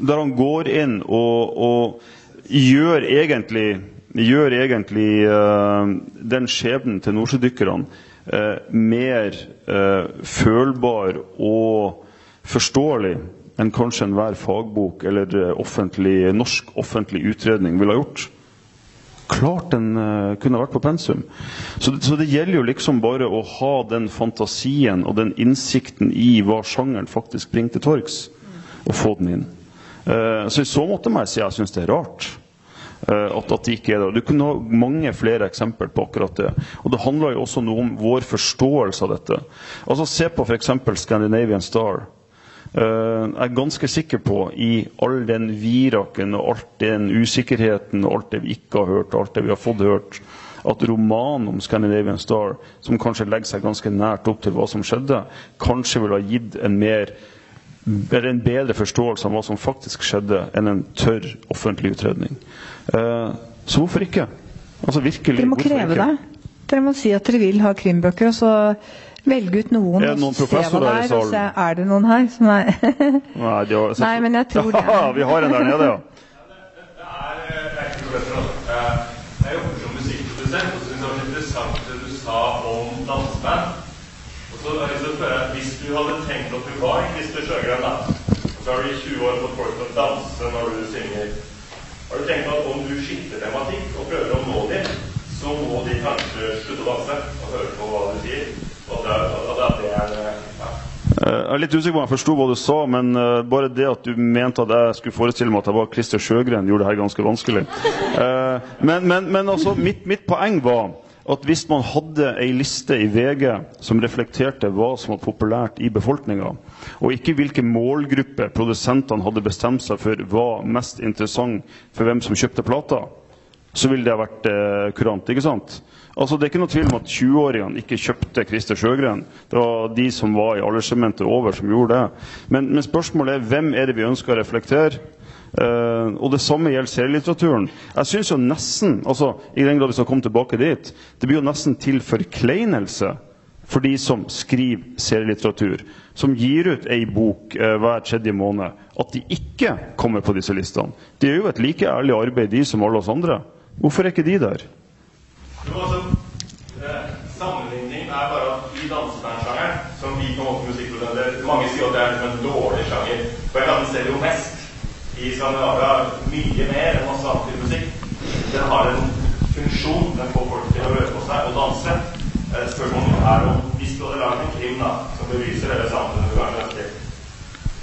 der han går inn og, og gjør egentlig gjør egentlig eh, den skjebnen til nordsjødykkerne eh, mer eh, følbar og forståelig enn kanskje enhver fagbok eller offentlig, norsk offentlig utredning ville ha gjort. Klart den uh, kunne vært på pensum. Så, så det gjelder jo liksom bare å ha den fantasien og den innsikten i hva sjangeren faktisk bringer til torgs, og få den inn. Uh, så i så måte må jeg si jeg syns det er rart. Eh, At, at det ikke er der. Du kunne ha mange flere eksempler på akkurat det. Og det handler jo også noe om vår forståelse av dette. Altså Se på f.eks. Scandinavian Star. Eh, jeg er ganske sikker på, i all den viraken og alt den usikkerheten og alt det vi ikke har hørt, og alt det vi har fått hørt, at romanen om Scandinavian Star, som kanskje legger seg ganske nært opp til hva som skjedde, kanskje ville ha gitt en mer eller en bedre forståelse av hva som faktisk skjedde, enn en tørr offentlig utredning. Eh, så hvorfor ikke? Altså virkelig, Dere må kreve det. Dere må si at dere vil ha krimbøker, og så velge ut noen. Er det noen professorer her i salen? Er det noen her som er Nei, de har, Nei, men jeg tror det. er vi har en der nede, ja. Det er, det er ikke professor. Eh, Jeg jobber som musikkprodusent, og så synes jeg det var interessant det du sa om danseband. Og så har jeg lyst til å spørre, Hvis du hadde tenkt at du var Christer Sjøgren, da, så har du i 20 år fått folk til å danse når du synger, har du tenkt at om du skifter tematikk og prøver å nå dem, så må de kanskje slutte å danse og høre på hva du sier? Og det, og det, det er eh, ja. Eh, Jeg er litt usikker på om jeg forsto hva du sa, men eh, bare det at du mente at jeg skulle forestille meg at jeg var Christer Sjøgren, gjorde det her ganske vanskelig. Men, men, men altså, mitt, mitt poeng var at hvis man hadde ei liste i VG som reflekterte hva som var populært i befolkninga, og ikke hvilke målgrupper produsentene hadde bestemt seg for var mest interessant for hvem som kjøpte plata, så ville det ha vært eh, kurant. ikke sant? Altså, Det er ikke noe tvil om at 20-åringene ikke kjøpte Christer Sjøgren. Det var de som var i alderssegmentet over, som gjorde det. Men, men spørsmålet er hvem er det vi ønsker å reflektere? Eh, og det samme gjelder serielitteraturen. Jeg synes jo nesten, altså, i den grad vi skal komme tilbake dit, det blir jo nesten til forkleinelse for de som skriver serielitteratur, som gir ut ei bok eh, hver tredje måned, at de ikke kommer på disse listene. De gjør jo et like ærlig arbeid, de som alle oss andre. Hvorfor er ikke de der? Jo, altså, eh, Sammenligning er bare at i dansebandsjangeren, som vi på en måte musikkprodusenter Mange sier at det er en dårlig sjanger. For jeg kan selge jo mest i Skandinavia mye mer enn masse annen musikk. Den har en funksjon. Den får folk til å røre på seg og danse. Eh, Spørsmålet er om hvis du hadde lagd en krim da, som beviser hele samfunnet du kanskje til?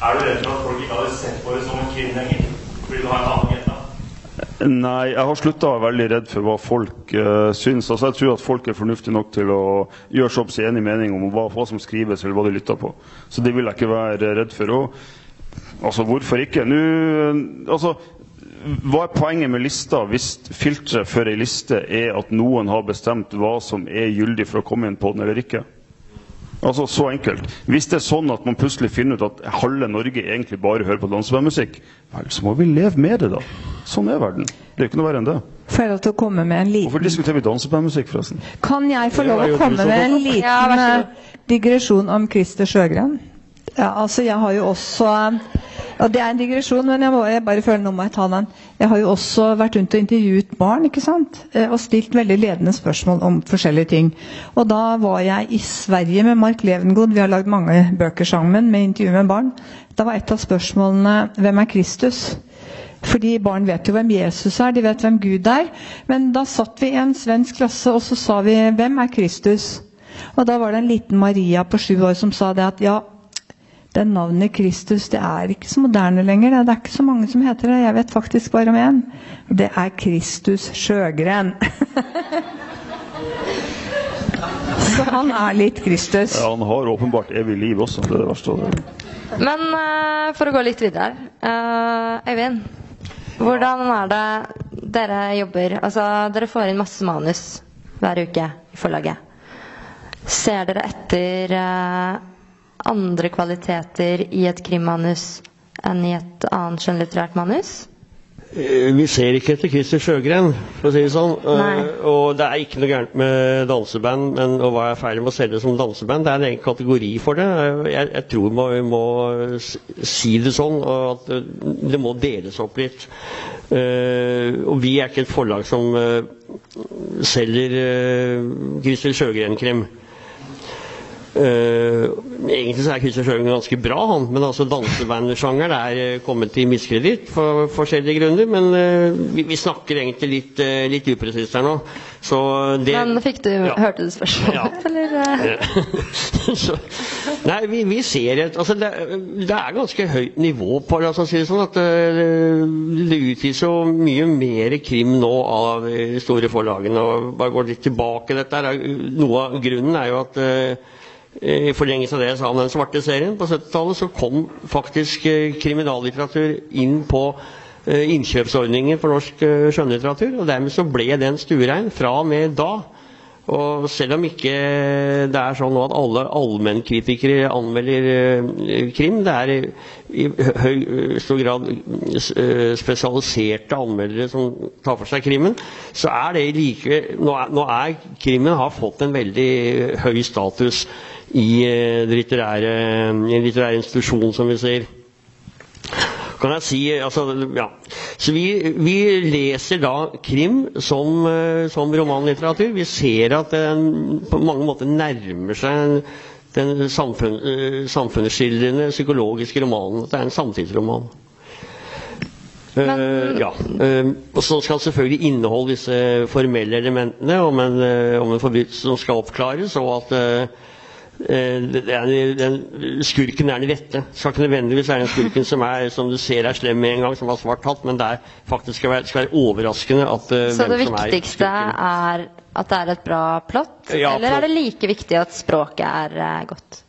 er du redd for at folk ikke hadde sett på det som en krim lenger? Fordi du har en annen agenda? Nei, jeg har slutta å være veldig redd for hva folk uh, syns. Altså, jeg tror at folk er fornuftige nok til å gjøre seg opp sin enig mening om hva, hva, som skrives, eller hva de lytter på. Så det vil jeg ikke være redd for. Og, altså, hvorfor ikke? Nå, altså, hva er poenget med lista hvis filteret for ei liste er at noen har bestemt hva som er gyldig for å komme inn på den eller ikke? Altså Så enkelt. Hvis det er sånn at man plutselig finner ut at halve Norge egentlig bare hører på dansebandmusikk, vel, så må vi leve med det, da. Sånn er verden. Det er ikke noe verre enn det. Får jeg lov til å komme med en Hvorfor liten diskuterer vi dansebandmusikk, forresten? Kan jeg få lov å komme med en liten eh, digresjon om Christer Sjøgren? Ja, altså jeg har jo også og Det er en digresjon, men jeg, må, jeg bare føler nå må jeg ta den. Jeg har jo også vært rundt og intervjuet barn ikke sant? Eh, og stilt veldig ledende spørsmål om forskjellige ting. Og Da var jeg i Sverige med Mark Levengood. Vi har lagd mange bøker sammen med intervju med barn. Da var et av spørsmålene 'Hvem er Kristus?' Fordi barn vet jo hvem Jesus er, de vet hvem Gud er. Men da satt vi i en svensk klasse, og så sa vi 'Hvem er Kristus?' Og da var det en liten Maria på sju år som sa det at ja, det navnet Kristus det er ikke så moderne lenger. Det er ikke så mange som heter det. Jeg vet faktisk bare om én. Det er Kristus Sjøgren. så han er litt Kristus. Ja, han har åpenbart evig liv også. Det er det verste. av det. Men uh, for å gå litt videre. Uh, Øyvind, hvordan er det dere jobber? Altså, dere får inn masse manus hver uke i forlaget. Ser dere etter eh, andre kvaliteter i et krimmanus enn i et annet skjønnlitterært manus? Eh, Vi ser ikke etter Christer Sjøgren, for å si det sånn. Eh, Nei. Og det er ikke noe gærent med danseband, men og hva er feil med å selge som danseband, det er en egen kategori for det. Eh, Jeg, jeg tror vi må si det sånn, og at det må deles opp litt. Og vi er ikke et forlag som selger Christer Sjøgren-krim. Eh, egentlig så er Christer Sjøgren ganske bra, han, men altså dansebandsjangeren er uh, kommet til miskreditt for forskjellige grunner. Men uh, vi, vi snakker egentlig litt, uh, litt upresist her nå. Så det Men fikk du, Ja. hørte du spørsmålet? Ja. Eller, så, nei, vi, vi ser et altså det, det er ganske høyt nivå på det. Altså, si det sånn at det utgis jo mye mer krim nå av de store forlagene. og bare går litt tilbake dette her, er- Noe av grunnen er jo at i forlengelse av det jeg sa om den svarte serien på 70-tallet, så kom faktisk eh, kriminallitteratur inn på eh, innkjøpsordningen for norsk eh, skjønnlitteratur. Og dermed så ble den stuerein fra og med da. Og selv om ikke det er sånn nå at alle allmennkritikere anmelder krim, det er i, høy stor grad spesialiserte anmeldere som tar for seg krimmen, så er det like Nå er, nå er krimmen har fått en veldig høy status i den det litterære, i en litterær institusjon, som vi sier kan jeg si altså, ja. Så vi, vi leser da krim som, eh, som romanlitteratur. Vi ser at den på mange måter nærmer seg den samfunn, eh, samfunnsskildrende psykologiske romanen. At det er en samtidsroman. Eh, ja. Uh, og så skal selvfølgelig inneholde disse formelle elementene om en, uh, om en forbrytelse som skal oppklares, og at den, skurken er den rette. Skal ikke nødvendigvis være den skurken som, er, som du ser er slem med en gang, som har svart hatt, men det er faktisk skal være, skal være overraskende at uh, Så det som er viktigste er at det er et bra plott? Ja, eller plott. er det like viktig at språket er uh, godt?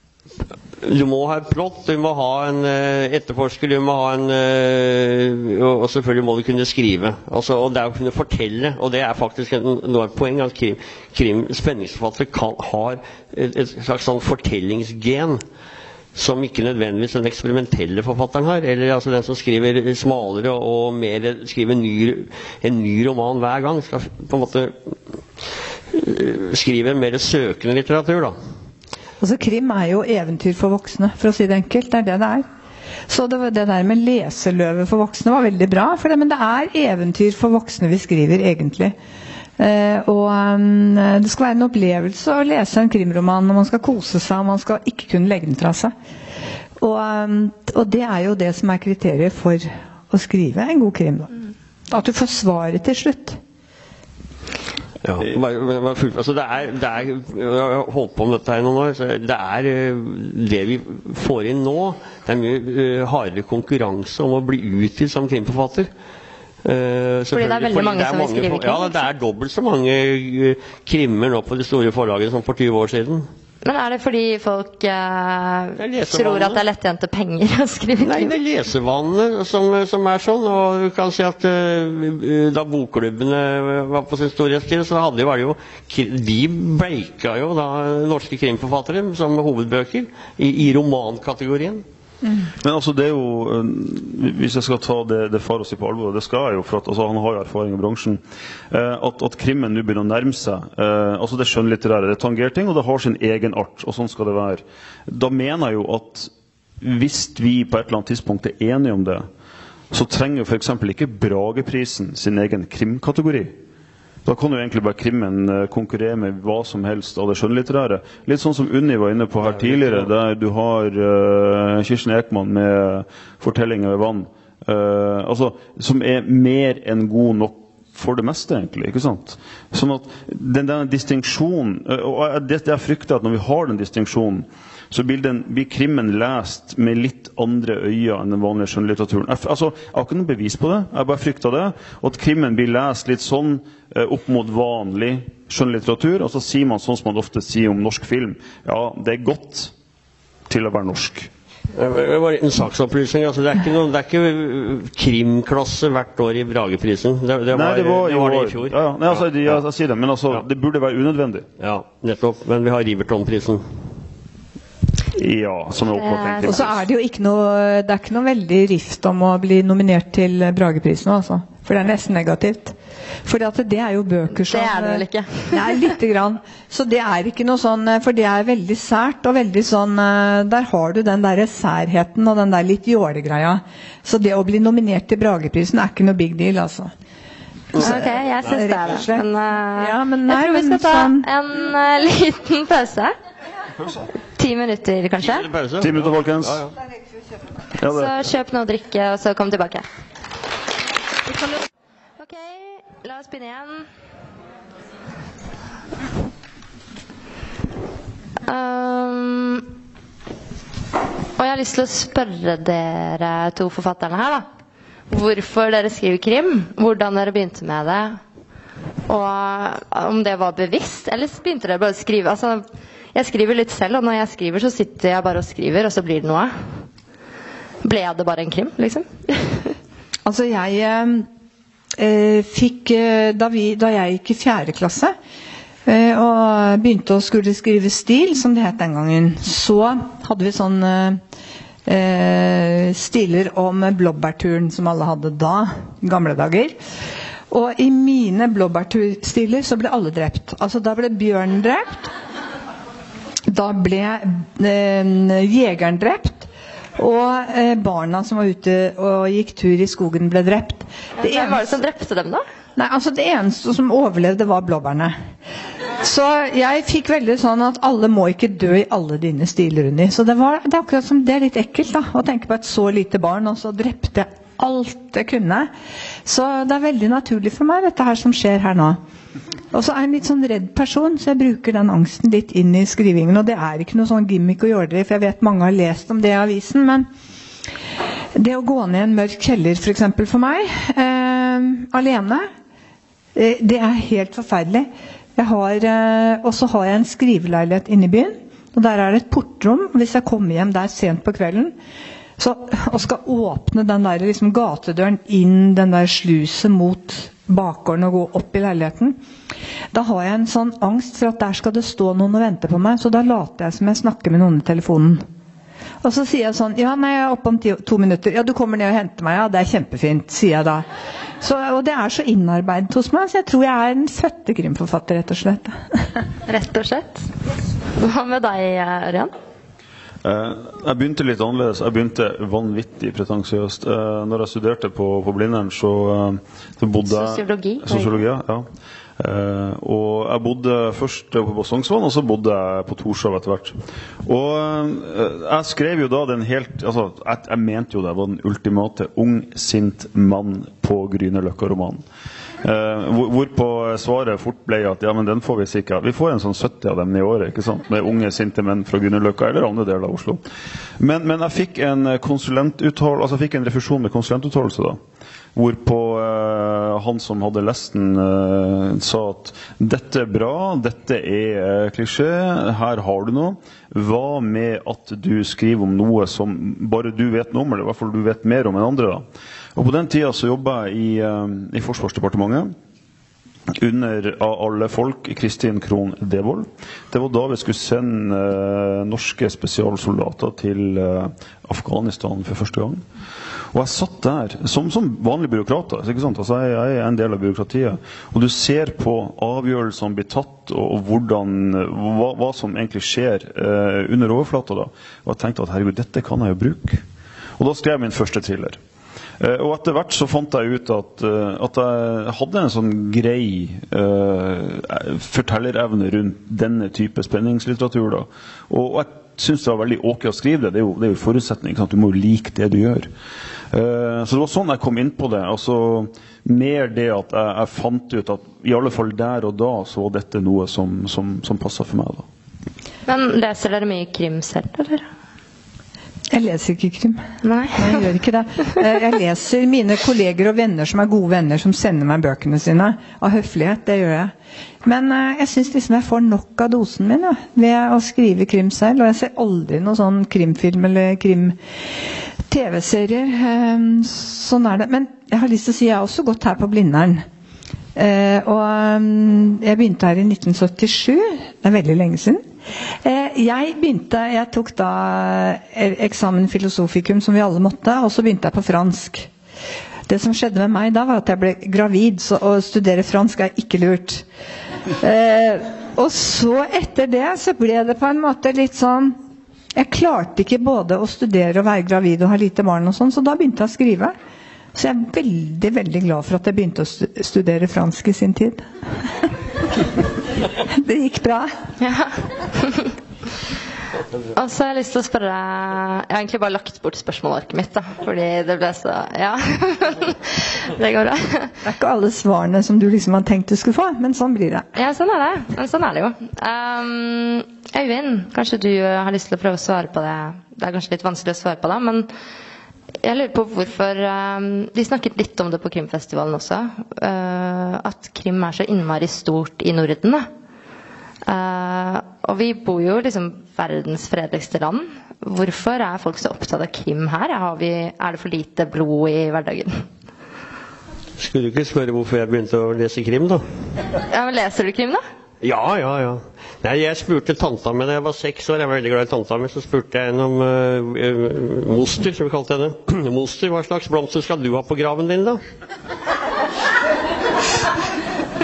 Du må ha en plott, du må ha en eh, etterforsker, du må ha en eh, og, selvfølgelig må du kunne skrive. Altså, og det å kunne fortelle, og det er faktisk noe av poeng, at krim, krim spenningsforfattere kan, har et, et slags sånn fortellingsgen. Som ikke nødvendigvis den eksperimentelle forfatteren har. Eller altså den som skriver smalere og mer skriver en ny, en ny roman hver gang. Skal på en måte eh, skrive en mer søkende litteratur, da. Altså, krim er jo eventyr for voksne, for å si det enkelt. Det er det det er. Så det, det der med leseløve for voksne var veldig bra. Det, men det er eventyr for voksne vi skriver, egentlig. Eh, og um, det skal være en opplevelse å lese en krimroman når man skal kose seg og man skal ikke kunne legge den fra seg. Og, um, og det er jo det som er kriteriet for å skrive en god krim. Da. At du får svaret til slutt. Ja, bare, bare full, altså det er, det er, jeg har holdt på med dette i noen år. Så det er eh, det vi får inn nå. Det er mye eh, hardere konkurranse om å bli utgitt som krimforfatter. Uh, Fordi det er veldig mange som vil skrive krim? Ja, det er dobbelt så mange eh, krimmer nå på de store forlagene som for 20 år siden. Men er det fordi folk eh, tror at det er lettjente penger å skrive Nei, det er lesevanene som, som er sånn. Og du kan si at uh, da bokklubbene var på sin storhetstid, så hadde var det jo De bleika jo da norske krimforfattere som hovedbøker i, i romankategorien. Men altså, det er jo øh, Hvis jeg skal ta det, det si på alvor, og det skal jeg jo, for at altså, han har jo erfaring i bransjen eh, at, at krimmen nå begynner å nærme seg eh, altså Det skjønnlitterære det tangerer ting, og det har sin egen art. Og sånn skal det være. Da mener jeg jo at hvis vi på et eller annet tidspunkt er enige om det, så trenger f.eks. ikke Brageprisen sin egen krimkategori. Da kan jo egentlig bare krimmen eh, konkurrere med hva som helst av det skjønnlitterære. Litt sånn som Unni var inne på her tidligere, der du har uh, Kirsten Ekman med 'Fortellinger ved vann'. uh, altså, som er mer enn god nok for det meste, egentlig. ikke sant? Sånn at den, den distinksjonen Og det jeg frykter, at når vi har den distinksjonen, så blir, den, blir krimmen lest med litt andre øyne enn den vanlige skjønnlitteraturen. Jeg, altså, jeg har ikke noe bevis på det, jeg bare frykter det. Og at krimmen blir lest litt sånn eh, opp mot vanlig skjønnlitteratur. Og så sier man sånn som man ofte sier om norsk film. Ja, det er godt til å være norsk. Det var en saksopplysning. Altså, det, er ikke noen, det er ikke eh, krimklasse hvert år i Brageprisen. Det, det, var, Nei, det var i var det i fjor. Ja, ja. Nei, altså, jeg, jeg, sier det, men altså, Ja. det burde være unødvendig. Ja, nettopp. Men vi har Riverton-prisen. Ja, som er åpenbart Og så er det jo ikke noe Det er ikke noe veldig rift om å bli nominert til Brageprisen, altså. For det er nesten negativt. For det er jo bøker som Det er det vel ikke? Nei, lite grann. Så det er ikke noe sånn For det er veldig sært og veldig sånn eh, Der har du den derre særheten og den der litt jålegreia. Så det å bli nominert til Brageprisen er ikke noe big deal, altså. Ok, jeg syns det er det. Men, uh, Ja, men nei, jeg tror vi skal ta sånn- en uh, liten pause. Ti minutter, kanskje. Ti minutter, folkens. Ja, ja. Ja. Så kjøp noe å drikke, og så kom tilbake. Ok, la oss begynne igjen. Um, og jeg har lyst til å spørre dere to forfatterne her, da. Hvorfor dere skriver krim, hvordan dere begynte med det, og om det var bevisst, eller begynte dere bare å skrive? Altså, jeg skriver litt selv, og når jeg skriver, så sitter jeg bare og skriver, og så blir det noe. Ble jeg det bare en krim, liksom? Altså, jeg eh, eh, fikk eh, da, vi, da jeg gikk i fjerde klasse eh, og begynte å skulle skrive stil, som det het den gangen, så hadde vi sånn eh, eh, stiler om blåbærturen som alle hadde da, gamle dager. Og i mine blåbærturstiler så ble alle drept. Altså da ble bjørnen drept. Da ble eh, jegeren drept. Og eh, barna som var ute og gikk tur i skogen, ble drept. Det Hvem var det som drepte dem, da? nei, altså det eneste som overlevde, var blåbærene. Så jeg fikk veldig sånn at alle må ikke dø i alle dine stiler, Unni. Så det, var, det er akkurat som det er litt ekkelt da, å tenke på et så lite barn, og så drepte jeg alt jeg kunne. Så det er veldig naturlig for meg, dette her som skjer her nå. Og så er jeg en litt sånn redd person, så jeg bruker den angsten litt inn i skrivingen. Og det er ikke noe sånn gimmick å gjøre det, for jeg vet mange har lest om det i avisen. Men det å gå ned en mørk kjeller, f.eks. For, eksempel for meg, eh, alene, eh, det er helt forferdelig. Eh, og så har jeg en skriveleilighet inne i byen. Og der er det et portrom. Hvis jeg kommer hjem der sent på kvelden så, og skal åpne den der liksom, gatedøren inn den der sluset mot bakgården og gå opp i leiligheten, da har jeg en sånn angst for at der skal det stå noen og vente på meg. Så da later jeg som jeg snakker med noen i telefonen. Og så sier jeg sånn Ja, nei, jeg er oppe om ti, to minutter. Ja, du kommer ned og henter meg? Ja, det er kjempefint, sier jeg da. Så, og det er så innarbeidet hos meg, så jeg tror jeg er en fødte krimforfatter, rett og slett. Rett og slett. Hva med deg, Ørjan? Eh, jeg begynte litt annerledes. Jeg begynte vanvittig pretensiøst. Uh, når jeg studerte på, på Blindern, så, eh, så bodde jeg Sosiologi. Sosiologi, ja. Eh, og jeg bodde først på Sognsvann, og så bodde jeg på Torshov etter hvert. Og eh, jeg skrev jo da den helt altså, jeg, jeg mente jo det var den ultimate ung, sint mann på Grünerløkka-romanen. Eh, hvor, hvorpå svaret fort ble at ja, men den får vi sikkert. Vi får en sånn 70 av dem i året. ikke sant? Med unge, sinte menn fra Grünerløkka eller andre deler av Oslo. Men, men jeg fikk en konsulentuttalelse, altså jeg fikk en refusjon med konsulentuttalelse da. Hvorpå eh, han som hadde lest den, eh, sa at dette er bra, dette er eh, klisjé, her har du noe. Hva med at du skriver om noe som bare du vet noe om, eller i hvert fall du vet mer om enn andre? da. Og På den tida så jobba jeg i, eh, i Forsvarsdepartementet under av alle folk Kristin Krohn Devold. Det var da vi skulle sende eh, norske spesialsoldater til eh, Afghanistan for første gang. Og jeg satt der som, som vanlig byråkrat. Altså, jeg, jeg er en del av byråkratiet. Og du ser på avgjørelsene blir tatt, og, og hvordan, hva, hva, som egentlig skjer eh, under overflata. da. Og jeg tenkte at herregud, dette kan jeg jo bruke. Og da skrev jeg min første thriller. Eh, og etter hvert så fant jeg ut at, eh, at jeg hadde en sånn grei uh, fortellerevne rundt denne type spenningslitteratur. da. Og, og jeg syns det var veldig ok å skrive det. Det er jo, det er jo forutsetning. Du må jo like det du gjør. Uh, så det var sånn jeg kom inn på det. altså Mer det at jeg, jeg, fant ut at i alle fall der og da så var dette noe som, som, som passa for meg. da. Men leser dere mye krim selv, eller? Jeg leser ikke krim. Nei. Nei, jeg gjør ikke det. Eh, jeg leser mine kolleger og venner som er gode venner, som sender meg bøkene sine. Av høflighet. Det gjør jeg. Men jeg syns liksom jeg får nok av dosen min ja, ved å skrive krim selv. Og jeg ser aldri noen sånn krimfilm eller krim TV-serier. Ehm, sånn er det. Men jeg har lyst til å si jeg har også gått her på Blindern. Og um, jeg begynte her i 1977. Det er veldig lenge siden. Uh, jeg begynte, jeg tok da eksamen filosofikum, som vi alle måtte, og så begynte jeg på fransk. Det som skjedde med meg da, var at jeg ble gravid, så å studere fransk er ikke lurt. Eh, og så etter det så ble det på en måte litt sånn Jeg klarte ikke både å studere og være gravid og ha lite barn, og sånn, så da begynte jeg å skrive. Så jeg er veldig veldig glad for at jeg begynte å studere fransk i sin tid. det gikk bra. Ja. Og så har jeg lyst til å spørre Jeg har egentlig bare lagt bort spørsmålarket mitt, da, fordi det ble så Ja. det går bra. Det er ikke alle svarene som du liksom har tenkt du skulle få, men sånn blir det. Ja, sånn er det. Men sånn er det jo. Um, Øyvind, kanskje du har lyst til å prøve å svare på det. Det er kanskje litt vanskelig å svare på det, men jeg lurer på hvorfor De snakket litt om det på krimfestivalen også. Uh, at krim er så innmari stort i Norden. Uh, og vi bor jo liksom verdens fredeligste land. Hvorfor er folk så opptatt av krim her? Vi, er det for lite blod i hverdagen? Skulle du ikke spørre hvorfor jeg begynte å lese krim, da? Ja, men Leser du krim, da? Ja, ja, ja. Nei, jeg spurte tanta mi da jeg var seks år. Jeg var veldig glad i tanta mi. Så spurte jeg henne om uh, moster, som vi kalte henne. moster, hva slags blomster skal du ha på graven din, da?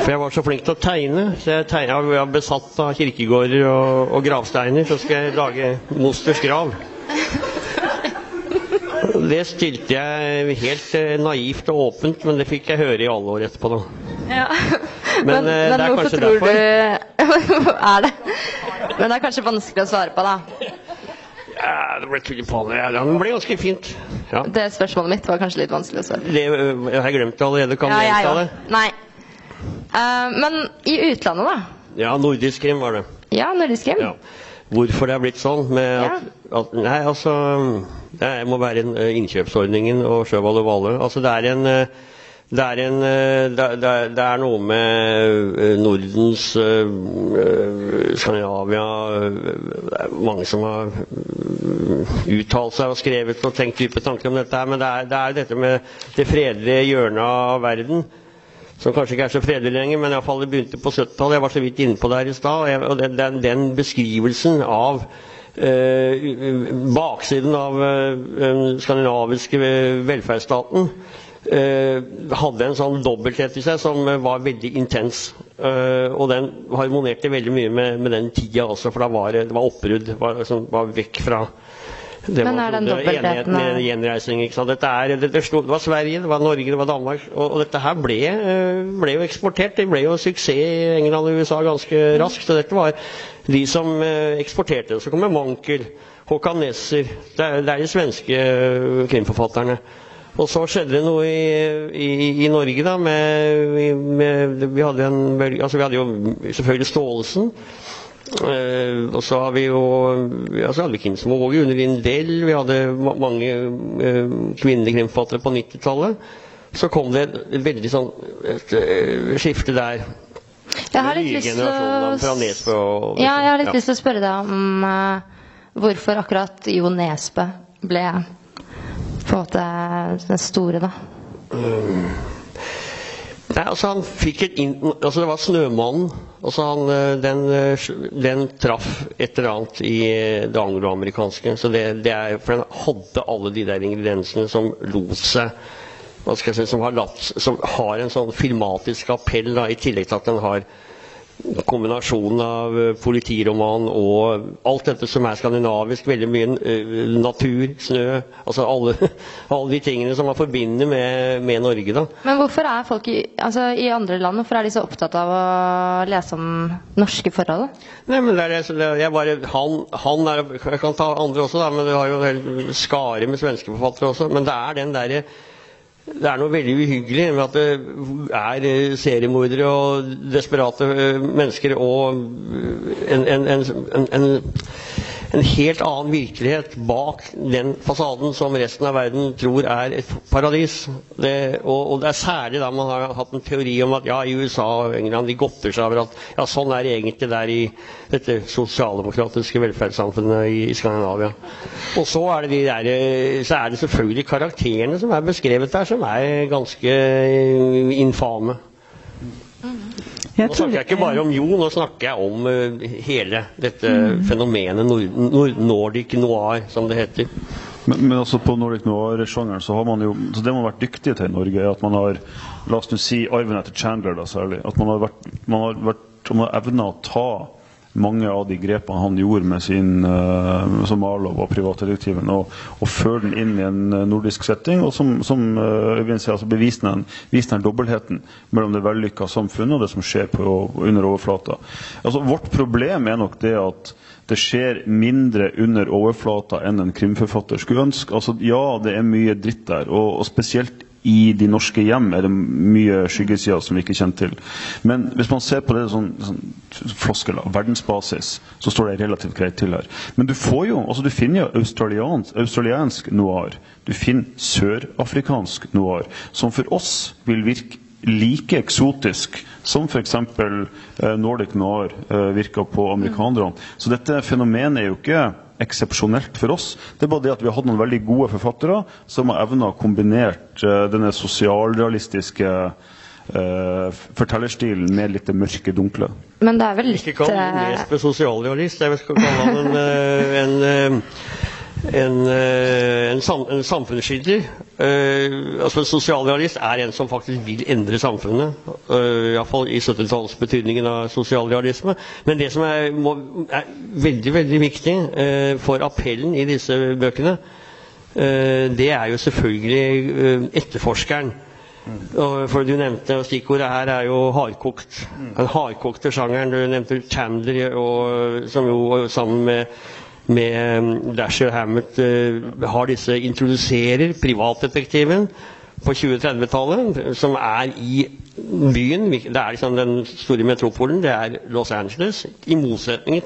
For jeg var så flink til å tegne. Så jeg, tegne, jeg var besatt av kirkegårder og, og gravsteiner. Så skal jeg lage mosters grav. Det stilte jeg helt uh, naivt og åpent, men det fikk jeg høre i alle år etterpå. da. Ja. Men, men, men hvorfor tror derfor. du Er det? Men det er kanskje vanskelig å svare på, da. Ja, det ble tulipaner. Ja, det ble ganske fint. Ja. Det spørsmålet mitt var kanskje litt vanskelig å svare Det jeg har glemt det allerede. Kan du ja, gjenta det? Nei. Uh, men i utlandet, da? Ja, nordisk krim var det. Ja, nordisk krim. Ja. Hvorfor det har blitt sånn? At, at, nei, altså Det må være en, innkjøpsordningen og Sjøvall og Vale. Altså, det er en uh, det er, en, eh, det, er- det, er, noe med eh, Nordens eh, Skandinavia Det er mange som har uttalt seg og skrevet og tenkt dype tanker om dette, her, men det er, det er dette med det fredelige hjørnet av verden. Som kanskje ikke er så fredelig lenger, men i alle fall det begynte på 70-tallet. Jeg var så vidt inne på det i stad. og Og den, den, beskrivelsen av eh, baksiden av den skandinaviske velferdsstaten hadde en sånn dobbelthet i seg som eh, var veldig intens. Eh, og den harmonerte veldig mye med, med den tida også, for da var det, det var oppbrudd. Var, som var vekk fra det Men man er den dobbeltheten- med gjenreisning. Ikke sant? Dette er, det, det, slo- det var Sverige, det var Norge, det var Danmark. Og, og dette her ble, eh, ble jo eksportert. Det ble jo suksess i England og USA ganske raskt. Så dette var de som eh, eksporterte. Så kommer Mankel, Håkan Nesser. Det er, det er de svenske eh, krimforfatterne. Og så skjedde det noe i, i, i Norge, da. Med, med, vi, hadde en, bølge- altså, vi hadde jo selvfølgelig Staalesen. Uh, og så har vi jo ja, så hadde vi Kim Småge Une Lindell. Vi hadde ma mange uh, kvinnelige krimforfattere på 90-tallet. Så kom det et, et veldig sånn et, et, skifte der. Jeg har litt lyst til å og Ja, jeg har litt ja. lyst til å spørre deg om uh, hvorfor akkurat Jo Nesbø ble på en måte den store, da. Nei, altså han fikk et inn... Altså det var 'Snømannen'. Altså han, eh, den, eh, den traff et eller annet i eh, det angloamerikanske. Så det, det er, for den hadde alle de der ingrediensene som lot seg hva skal jeg si, som har, latt, som har en sånn filmatisk appell, da, i tillegg til at den har kombinasjonen av eh, politiroman og alt dette som er skandinavisk. Veldig mye eh, natur, snø altså alle, alle de tingene som man forbinder med, med Norge. da. Men hvorfor er folk i, altså, i andre land hvorfor er de så opptatt av å lese om norske forhold? Nei, men det er, det- jeg bare, han, han er, Jeg kan ta andre også, da, men du har jo en hel skare med svenske forfattere også. Men det er den derre det er noe veldig uhyggelig med at det er eh, seriemordere og desperate eh, mennesker og eh, en, en, en, en, en, helt annen virkelighet bak den fasaden som resten av verden tror er et paradis. Det, og, og det er særlig da man har hatt en teori om at ja, i USA og England de godter seg over at ja, sånn er det egentlig der i dette sosialdemokratiske velferdssamfunnet i, i Skandinavia. Og så er, de der, eh, så er det selvfølgelig karakterene som er beskrevet der, som er ganske eh, infame. Jeg Nå snakker jeg ikke bare om Jo, nå snakker jeg om uh, hele dette fenomenet nord, nord, nordic noir, som det heter. Men, men altså på Nordic Noir-sjangeren så har man jo så Det man har vært dyktige til i Norge, er at man har La oss nå si arven etter Chandler, da særlig. At man har vært man har, vært, man har evna å ta mange av de grepene han gjorde med sin uh, som Marlow og privatdetektiven, og, og føre den inn i en eh, nordisk setting. Og som, som eh, Øyvind sier, altså bevise den, den dobbeltheten mellom det vellykka samfunnet og det som skjer på, under overflata. Altså, vårt problem er nok det at det skjer mindre under overflata enn en krimforfatter skulle ønske. Altså, ja, det er mye dritt der, og, og spesielt i de norske hjem er det mye skyggesider som vi ikke kjenner til. Men hvis man ser på det sånn, sånn floskel, da, verdensbasis, så står det relativt greit til her. Men du får jo, altså du finner jo australiansk, australiansk noir. Du finner sørafrikansk noir, som for oss vil virke like eksotisk som f.eks. Eh, Nordic noir eh, virker på amerikanerne. Så dette fenomenet er jo ikke eksepsjonelt for oss. Det er bare det at vi har hatt noen veldig gode forfattere som har evna å kombinert eh, denne sosialrealistiske Uh, fortellerstilen med litt det mørke, dunkle. Men det er vel litt Ikke kall Nesbø sosialrealist. Jeg skal kalle han en, eh, en, eh, en, eh, en, sam, en samfunnsskildrer. Uh, altså en Sosialrealist er en som faktisk vil endre samfunnet. Uh, Iallfall i 70-tallsbetydningen av sosialrealisme. Men det som er, må, er veldig veldig viktig uh, for appellen i disse bøkene, uh, det er jo selvfølgelig eh, etterforskeren. For du nevnte, og Stikkordet her er jo hardkokt. Den hardkokte sjangeren. Du nevnte Chandler, og, som jo sammen med, med um, Dashiell Hammett eh, har disse introduserer privatdetektiven på 2030-tallet, som er i byen. Det er liksom den store metropolen, det er Los Angeles. I motsetning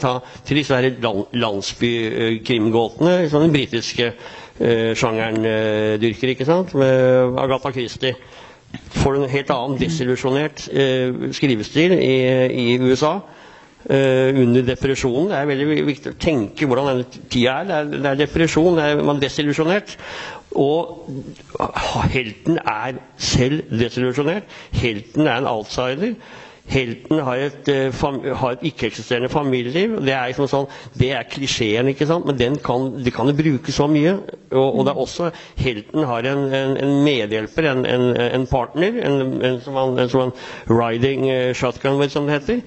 til disse landsbykrimgåtene liksom den britiske uh, sjangeren uh, dyrker, ikke sant? Med Agatha Christie får en helt annen desillusjonert uh, skrivestil i, i USA. Eh, under depresjonen. Det er veldig viktig å tenke hvordan denne tida er. Det er, det er depresjon, det er, man er desillusjonert. Og helten er selv desillusjonert. Helten er en outsider. Helten har et, eh, har et ikke-eksisterende familieliv. Det er liksom sånn, det er klisjeen, ikke sant? men kan, det kan jo brukes så mye. Og, og det er også Helten har en, en, en medhjelper, en, en, partner, en, som han, riding eh, shotgun som det heter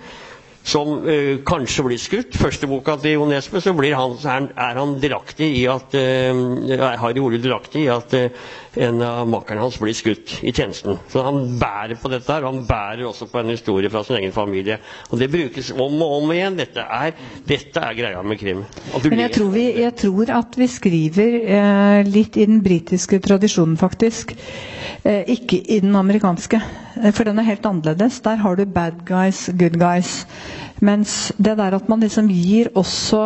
som eh, kanskje blir skutt. Første boka til Jo Nesbø så han, er, han delaktig i at har Harry ordet delaktig i at eh, en av makkerne hans blir skutt i tjenesten. Så han bærer på dette her, og han bærer også på en historie fra sin egen familie. Og det brukes om og om igjen. Dette er, dette er greia med krim. Men jeg tror, vi, jeg tror at vi skriver eh, litt i den britiske tradisjonen, faktisk. Eh, ikke i den amerikanske. Eh, For den er helt annerledes. Der har du bad guys, good guys. Mens det der at man liksom gir også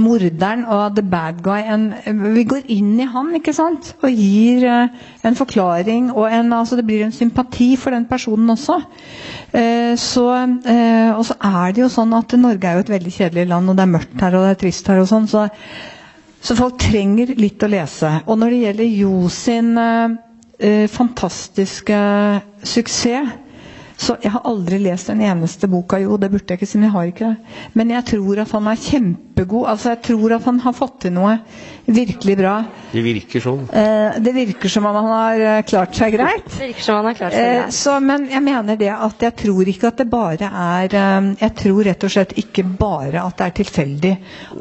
morderen og the bad guy en Vi går inn i han, ikke sant? Og gir eh, en forklaring og en Altså det blir en sympati for den personen også. Eh, så, eh, og så er det jo sånn at Norge er jo et veldig kjedelig land, og det er mørkt her og det er trist her og sånn. Så, så folk trenger litt å lese. Og når det gjelder Jo sin fantastiske suksess så Jeg har aldri lest en eneste bok av Jo, det burde jeg ikke si, men jeg har ikke det. Men jeg tror at han er kjempegod. altså Jeg tror at han har fått til noe virkelig bra. Det virker sånn. Eh, det virker som om han har eh, klart seg greit. Det virker som han har klart seg Eh, så, men jeg mener det at jeg tror ikke at det bare er eh, Jeg tror rett og slett ikke bare at det er tilfeldig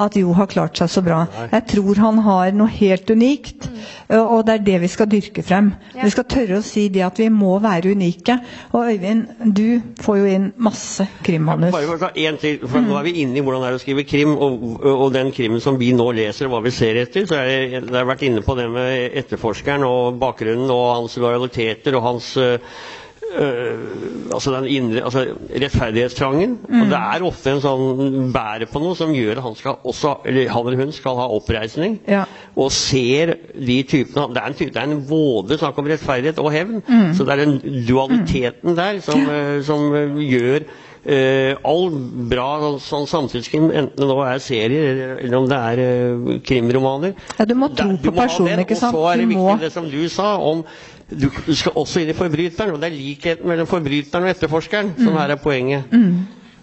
at Jo har klart seg så bra. Jeg tror han har noe helt unikt, eh, og det er det vi skal dyrke frem. Vi skal tørre å si det at vi må være unike. Og Øyvind, du får jo inn masse krimmanus. Bare for å ta en til, for Nå er vi inne i hvordan det er å skrive krim, og, og den krimmen som vi nå leser, og hva vi ser etter. så det, det har vært inne på det med etterforskeren og bakgrunnen og hans lojaliteter og hans øh, øh, altså den indre, altså rettferdighetstrangen. Og det er ofte en sånn bærer på noe som gjør at han, skal også, eller han eller hun skal ha oppreisning. Ja. Og ser de typene Det er en, type, det er en våde snakk om rettferdighet og hevn. Så det er den dualiteten der som, eh, som eh, gjør Uh, all bra sånn samtidskrim, enten det nå er serier eller, eller om det er uh, krimromaner Ja, du må tro Der- du på personen, ikke sant? Og så er det viktig det som du sa om du, du skal også inn i forbryteren, og det er likheten mellom forbryteren og etterforskeren som Mm. her er poenget.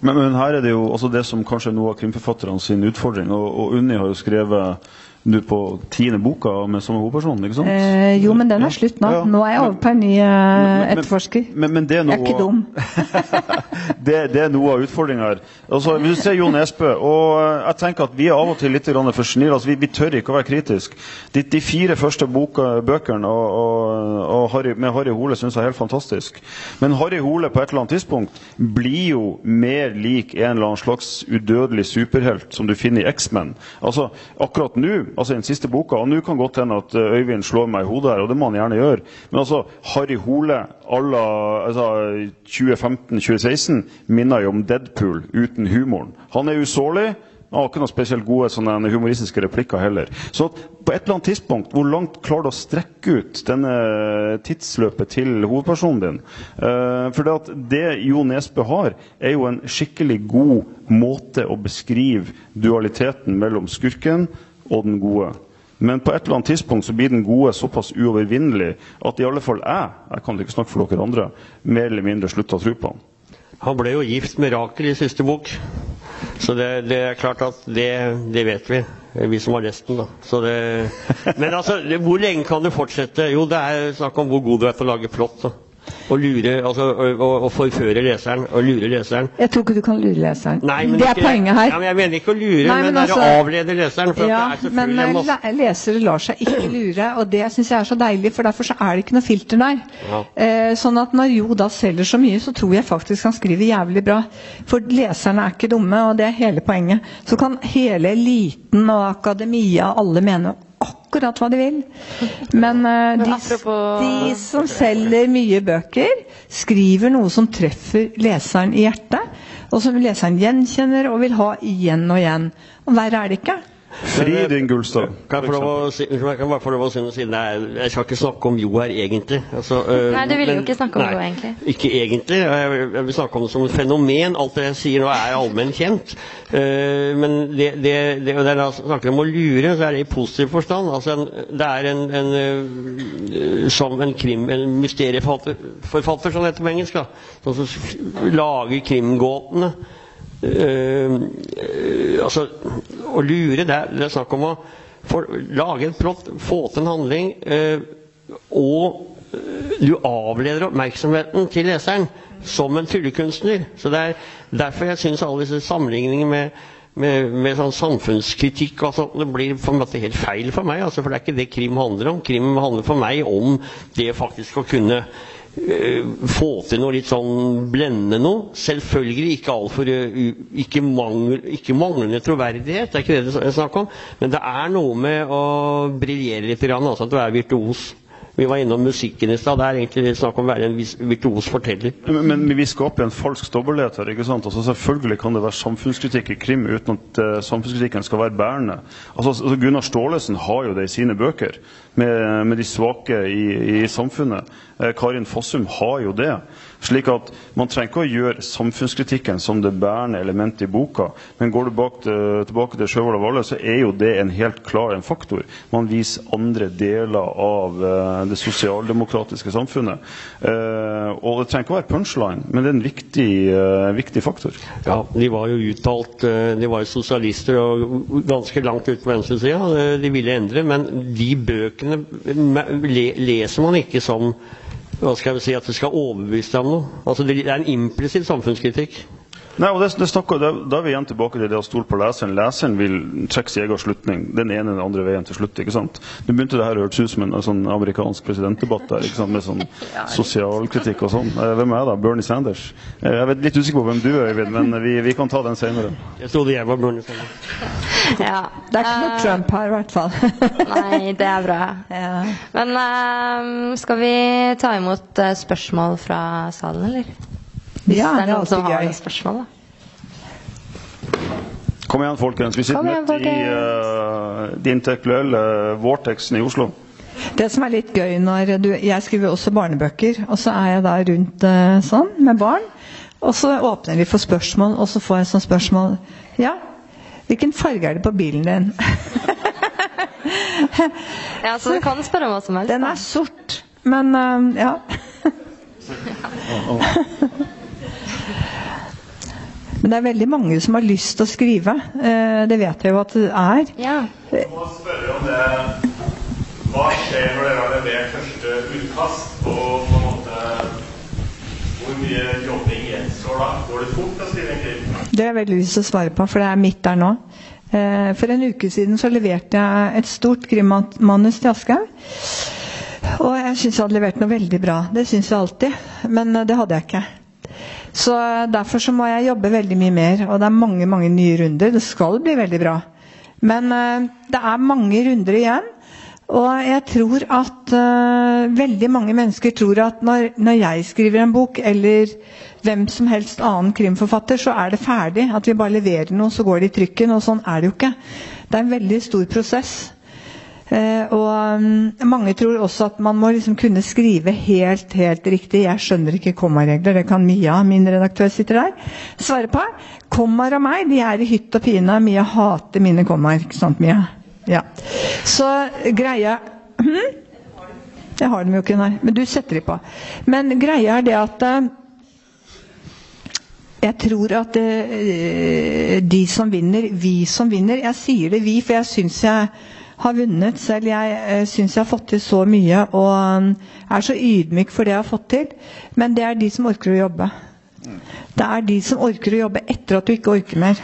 Men, men her er det jo også det som kanskje er noe av krimforfatterne sin utfordring. Og, og Unni har jo skrevet nå på tiende boka med samme hovedperson, ikke sant? Eh, jo, men den er slutt nå. Ja. Nå er jeg over på en ny eh, men- etterforsker. Men, men det er Jeg er ikke dum. det, det er noe av utfordringa her. Altså, hvis du ser Jon Espe, og eh, Jeg tenker at vi er av og til litt for snille. Altså, vi, vi tør ikke å være kritiske. De, de fire første boka, bøkene og, og, og Harry, med Harry Hole syns jeg er helt fantastisk. Men Harry Hole på et eller annet tidspunkt blir jo mer lik en eller annen slags udødelig superhelt som du finner i X-Men. Altså, akkurat nå, altså den siste boka, og nå kan godt hende at eh, Øyvind slår meg i hodet her, og det må han gjerne gjøre, men altså, Harry Hole à la altså, 2015-2016 minner jo om Deadpool uten humoren. Han er usårlig. Han har ikke noen spesielt gode sånne humoristiske replikker heller. Så på et eller annet tidspunkt, hvor langt klarer du å strekke ut denne tidsløpet til hovedpersonen din? Uh, for det, at det Jo Nesbø har, er jo en skikkelig god måte å beskrive dualiteten mellom skurken og den gode. Men på et eller annet tidspunkt så blir den gode såpass uovervinnelig at i alle fall jeg, jeg kan ikke snakke for dere andre, mer eller mindre slutta å tro på han. Han ble jo gift med Rakel i siste bok. Så det, det er klart at det, det vet vi, vi som har lest den. da. Det, men altså, hvor lenge kan du fortsette? Jo, det er snakk om hvor god du er på å lage plott. da. Og lure, altså, og, og, forføre leseren, og lure leseren. Jeg tror ikke du kan lure leseren. Nei, men det er ikke- poenget her. Ja, men jeg mener ikke å lure, Nei, men, men altså- å avlede leseren. For Ja, at det er men le- lesere lar seg ikke lure, og det syns jeg er så deilig, for derfor så er det ikke noe filter der. Ja. Eh, sånn at når Jo da selger så mye, så tror jeg faktisk han skriver jævlig bra. For leserne er ikke dumme, og det er hele poenget. Så kan hele eliten og akademia, alle mene akkurat hva de vil. Men uh, de, de som selger mye bøker, skriver noe som treffer leseren i hjertet, og som leseren gjenkjenner og vil ha igjen og igjen. Og verre er det ikke. Fri din Gullstad. Kan jeg, få lov å si, unnskyld meg, kan jeg bare få lov å si noe siden jeg, jeg skal ikke snakke om Jo her egentlig. Altså, øh, Nei, du ville jo ikke snakke om nei, Jo, egentlig. Ikke egentlig. Jeg, vil- jeg vil snakke om det som et fenomen. Alt det jeg sier nå er allment kjent. Uh, men det, det, det, det er da snakker om å lure, så er det i positiv forstand. Altså en, det er en, en uh, som en krim, en mysterieforfatter, forfatter, som det heter på engelsk, da, som lager krimgåtene. Eh, eh, altså, å lure, det det er snakk om å for, lage en plott, få til en handling, eh, og du avleder oppmerksomheten til leseren som en tryllekunstner. Så det er derfor jeg syns alle disse sammenligningene med, med, med sånn samfunnskritikk sånt, det blir på en måte helt feil for meg. Altså, for det er ikke det krim handler om. Krim handler for meg om det faktisk å kunne få til noe litt sånn blendende noe. Selvfølgelig ikke altfor uh, ikke, mangel, ikke manglende troverdighet, det er ikke det det er snakk om. Men det er noe med å briljere litt, altså at du er virtuos. Vi var innom musikken i stad. Det er egentlig snakk om å være en virtuos forteller. Men, men vi skaper en falsk dobbelthet ikke sant? Altså, selvfølgelig kan det være samfunnskritikk i krim uten at uh, samfunnskritikken skal være bærende. Altså, altså, Gunnar Staalesen har jo det i sine bøker, med, med de svake i, i samfunnet. Uh, Karin Fossum har jo det. Slik at Man trenger ikke å gjøre samfunnskritikken som det bærende elementet i boka. Men går du til, tilbake til Sjøvold og Valle, så er jo det en helt klar en faktor. Man viser andre deler av eh, det sosialdemokratiske samfunnet. Eh, og det trenger ikke å være punchline, men det er en viktig, eh, viktig faktor. Ja, de var jo uttalt eh, De var jo sosialister og ganske langt ut på venstresida. eh, De ville endre, men de bøkene leser man ikke som hva skal jeg si, at det skal overbevise deg om noe. Altså, Det er en implisitt samfunnskritikk. Nei, og det, det snakker, da, da er vi igjen tilbake til det å stole på leseren. Leseren vil trekke sin egen slutning. Den ene eller den andre veien til slutt. ikke sant? Nå begynte det her å høres ut som en, en sånn amerikansk presidentdebatt der, ikke sant? med sånn sosialkritikk og sånn. Eh, Hvem er jeg da? Bernie Sanders? Eh, Jeg er litt usikker på hvem du er, Øyvind, men vi, vi kan ta den senere. Jeg trodde jeg var Bernie Sanders. Ja. Det er ikke noe uh, Trump her, i hvert fall. Nei, det er bra. ja. Men uh, skal vi ta imot spørsmål fra salen, eller? Hvis Ja, det er noen som har noen spørsmål, da. Kom igjen, folkens. Vi sitter igjen, midt i uh, de intellektuelle vortexen i Oslo. Det som er litt gøy når du Jeg skriver også barnebøker, og så er jeg da rundt uh, sånn med barn. Og så åpner vi for spørsmål, og så får jeg sånn spørsmål Ja, hvilken farge er det på bilen din? Ja, så du kan spørre om hva som helst. Den er sort. Men uh, ja. Men det er veldig mange som har lyst til å skrive. Eh, Det vet jeg jo at det er. Ja. Jeg må spørre om det Hva skjer når dere har levert første utkast, og på en måte Hvor mye jobbing gjenstår da? Går det fort å skrive en krim? Det har jeg veldig lyst til å svare på, for det er midt der nå. Eh, For en uke siden så leverte jeg et stort krimmanus til Aschehoug. Og jeg syns jeg hadde levert noe veldig bra. Det syns jeg alltid. Men eh, det hadde jeg ikke. Så derfor så må jeg jobbe veldig mye mer. Og det er mange mange nye runder. Det skal bli veldig bra. Men eh, det er mange runder igjen. Og jeg tror at uh, veldig mange mennesker tror at når, når jeg skriver en bok, eller hvem som helst annen krimforfatter, så er det ferdig. At vi bare leverer noe, så går det i trykken. Og sånn er det jo ikke. Det er en veldig stor prosess. Eh, og mm, mange tror også at man må liksom kunne skrive helt, helt riktig. Jeg skjønner ikke kommaregler. Det kan Mia, min redaktør, sitter der, svare på. Kommaer og meg, de er i hytt og pine. Mia hater mine kommaer. Ikke sant, Mia? Ja. Så greia hm? Jeg har dem jo ikke, nei. Men du setter de på. Men greia er det at eh, jeg tror at eh, de som vinner, vi som vinner Jeg sier det vi, for jeg syns jeg har vunnet selv. Jeg uh, syns jeg har fått til så mye og um, er så ydmyk for det jeg har fått til. Men det er de som orker å jobbe. Det er de som orker å jobbe etter at du ikke orker mer.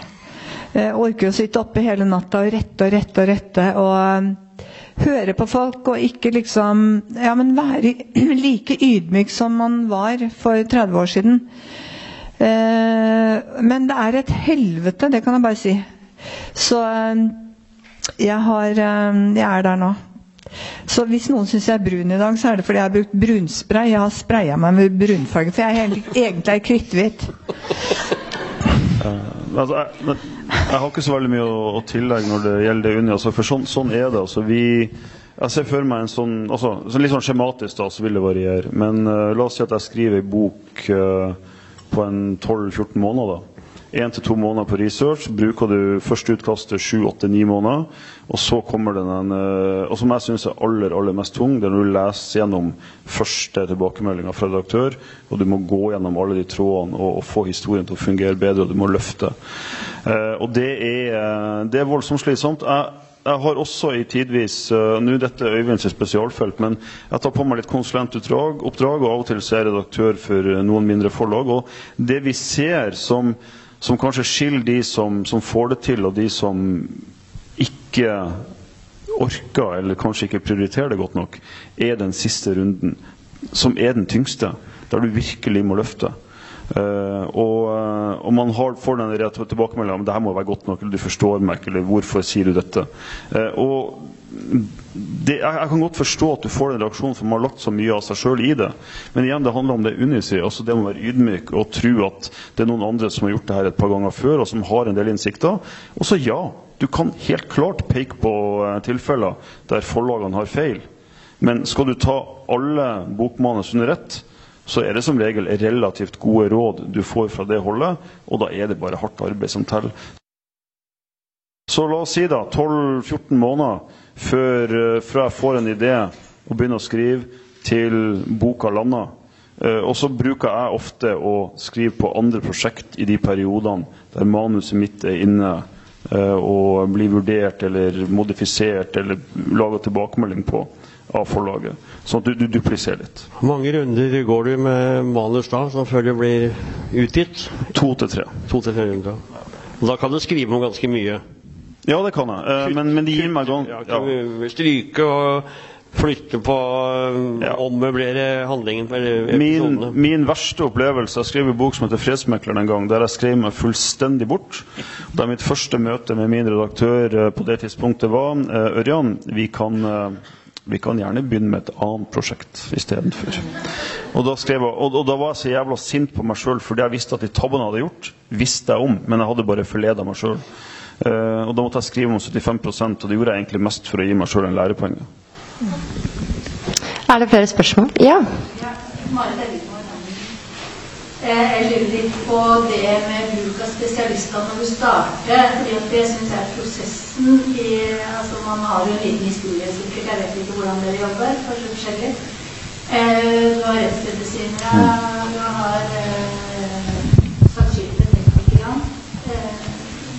Eh, orker å sitte oppe hele natta og rette og rette og rette. og um, høre på folk og ikke liksom Ja, men være like ydmyk som man var for 30 år siden. Eh, men det er et helvete, det kan jeg bare si. Så eh, jeg, har, eh, jeg er der nå. Så hvis noen syns jeg er brun i dag, så er det fordi jeg har brukt brunspray. Jeg har spraya meg med brunfarge, for jeg er egentlig er kritthvit. Uh, altså, jeg, jeg har ikke så veldig mye å, å tillegge når det gjelder det Unni. Altså, for sånn, sånn er det. Altså, vi, jeg ser for meg en sånn altså, så Litt sånn skjematisk, da, så vil det variere. Men uh, la oss si at jeg skriver ei bok eh, på en 12-14 måneder. Én til to måneder på research. Bruker du første utkastet sju, åtte, ni måneder. Og så kommer den en eh, Og som jeg syns er aller aller mest tung, det er når du leser gjennom første tilbakemeldinga fra redaktør, og du må gå gjennom alle de trådene og, og få historien til å fungere bedre, og du må løfte. Eh, og det er, eh, det er voldsomt slitsomt. Jeg, jeg har også i tidvis uh, Nå er dette Øyvinds spesialfelt, men jeg tar på meg litt konsulentoppdrag, oppdrag, og av og til så er jeg redaktør for uh, noen mindre forlag. Og det vi ser som, som kanskje skiller de som, som får det til, og de som ikke orker, eller kanskje ikke prioriterer det godt nok, er den siste runden, som er den tyngste. Der du virkelig må løfte. Eh, og, eh, og man har, får den tilbakemeldinga om det her må være godt nok, eller du forstår meg ikke, eller hvorfor sier du dette. Eh, og det, jeg, jeg kan godt forstå at du får den reaksjonen, for man har lagt så mye av seg sjøl i det. Men igjen, det handler om det Unni. Altså det å være ydmyk og tro at det er noen andre som har gjort det her et par ganger før, og som har en del innsikter. Og så ja, du kan helt klart peke på tilfeller der forlagene har feil. Men skal du ta alle bokmanus under ett, så er det som regel relativt gode råd du får fra det holdet, og da er det bare hardt arbeid som teller. Så la oss si da 12-14 måneder før, eh, fra jeg får en idé og begynner å skrive, til boka lander. Eh, og så bruker jeg ofte å skrive på andre prosjekt i de periodene der manuset mitt er inne eh, og blir vurdert eller modifisert eller laga tilbakemelding på av forlaget. Sånn at du, du dupliserer litt. Hvor mange runder går du med manus da, som før det blir utgitt? To til tre. To til tre runder. Og da kan du skrive om ganske mye. Ja, det kan jeg. Eh, men, men det gir meg gang... Ja, kan ja. Stryke og flytte på Ja. Ommøblere handlingen eller Min, min verste opplevelse Jeg skrev en bok som heter 'Fredsmekleren' en gang, der jeg skrev meg fullstendig bort. Da mitt første møte med min redaktør eh, på det tidspunktet var eh, Ørjan, vi kan, eh, vi kan gjerne begynne med et annet prosjekt istedenfor. Og, da skrev jeg- og, og da var jeg så jævla sint på meg sjøl, fordi jeg visste at de tabbene jeg hadde gjort, visste jeg om, men jeg hadde bare forleda meg sjøl. og da måtte jeg skrive om 75% og det gjorde jeg egentlig mest for å gi meg sjøl en lærepoeng. Er det flere spørsmål? Ja. Eh, Jeg lurer litt på det med bruk av spesialister når du starter. fordi at Det syns jeg er prosessen i altså Man har jo en liten historie sikkert, jeg vet ikke hvordan dere jobber. Kanskje forskjellig. Eh, Du har rettsmedisinere, du har eh, sakkyndige teknikere. Eh,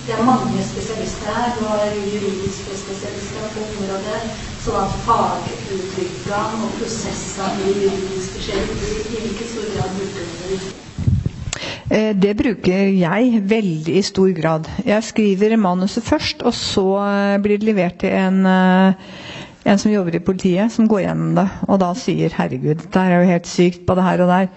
Det er mange spesialister her. Du har juridiske spesialister på området. Sånn at faguttrykkene og prosessene i juridiske skjer i like stor grad bruker dere det? Eh, bruker jeg veldig i stor grad. Jeg skriver manuset først, og så eh, blir det levert til en, eh, en som jobber i politiet, som går gjennom det, og da sier 'herregud, det er jo helt sykt', på det her og der.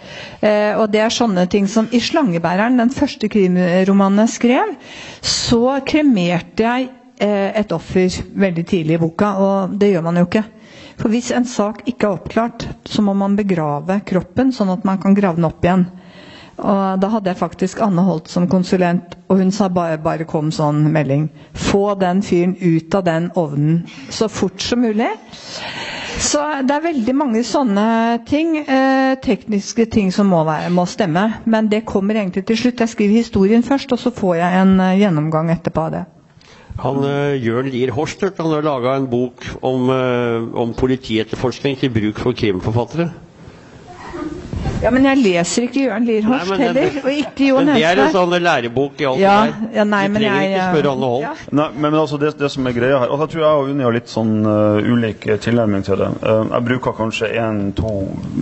Og det er sånne ting som i 'Slangebæreren', den første krimromanen jeg skrev, så kremerte jeg et offer veldig tidlig i boka, og det gjør man jo ikke. For hvis en sak ikke er oppklart, så må man begrave kroppen, sånn at man kan grave den opp igjen. Og da hadde jeg faktisk Anne Holt som konsulent, og hun sa bare, bare kom sånn melding. Få den fyren ut av den ovnen så fort som mulig. Så det er veldig mange sånne ting, eh, tekniske ting som må, være, må stemme. Men det kommer egentlig til slutt. Jeg skriver historien først, og så får jeg en eh, gjennomgang etterpå av det. Han eh, Jørn Lier Horstert han har laga en bok om, eh, om politietterforskning til bruk for krimforfattere. Ja, Men jeg leser ikke Jørn Lier Nei, men heller, og ikke Jo Men det er en sånn lærebok i alt Ja, det der. ja, nei, du men trenger jeg, ikke spørre alle hold. ja. Nei, men, men altså det, det som er greia her Og Jeg tror jeg og Unni har litt sånn uh, ulik eh, tilnærming til det. Uh, jeg bruker kanskje én, to,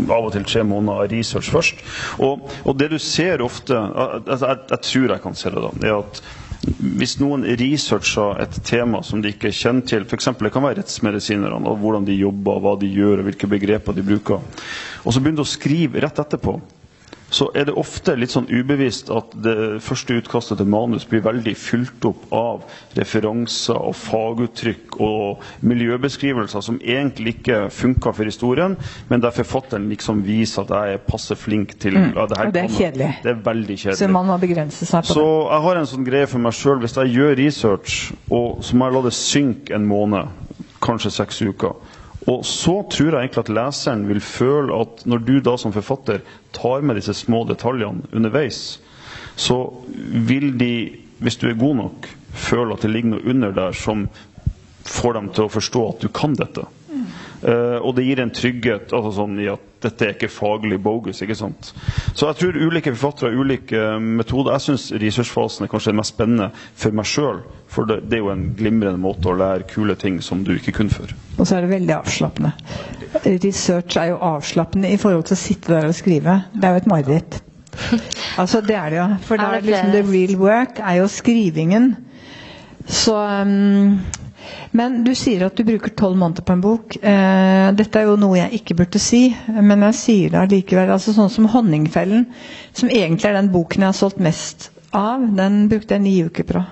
av og til tre måneder research først. Og, og det du ser ofte uh, altså jeg, jeg tror jeg kan se det, da. er at hvis noen researcher et tema som de ikke kjenner til, f.eks. det kan være rettsmedisinerne, og hvordan de jobber, hva de gjør, og hvilke begreper de bruker, og så begynner de å skrive rett etterpå, så er det ofte litt sånn ubevisst at det første utkastet til manus blir veldig fylt opp av referanser og faguttrykk og miljøbeskrivelser som egentlig ikke funker for historien, men der forfatteren liksom viser at jeg er passe flink til Mm, ja, her og det er kjedelig. Det er veldig kjedelig. Så man må begrense seg på det. Så jeg har en sånn greie for meg sjøl. Hvis jeg gjør research, og så må jeg la det synke en måned, kanskje seks uker. Og så tror jeg egentlig at leseren vil føle at når du da som forfatter tar med disse små detaljene underveis, så vil de, hvis du er god nok, føle at det ligger noe under der som får dem til å forstå at du kan dette. Eh, og det gir en trygghet altså sånn i at dette er ikke faglig bogus. ikke sant? Så jeg tror ulike forfattere har ulike eh, metoder. Jeg syns researchfasen er kanskje den mest spennende for meg sjøl. For det, det er jo en glimrende måte å lære kule ting som du ikke kunne før. Og så er det veldig avslappende. Research er jo avslappende i forhold til å sitte der og skrive. Det er jo et mareritt. Altså, det er det jo. For da Er er det liksom the real work er jo skrivingen. Så um, Men du sier at du bruker tolv måneder på en bok. Eh, dette er jo noe jeg ikke burde si, men jeg sier det allikevel. Altså, sånn som 'Honningfellen', som egentlig er den boken jeg har solgt mest av, den brukte jeg ni uker på.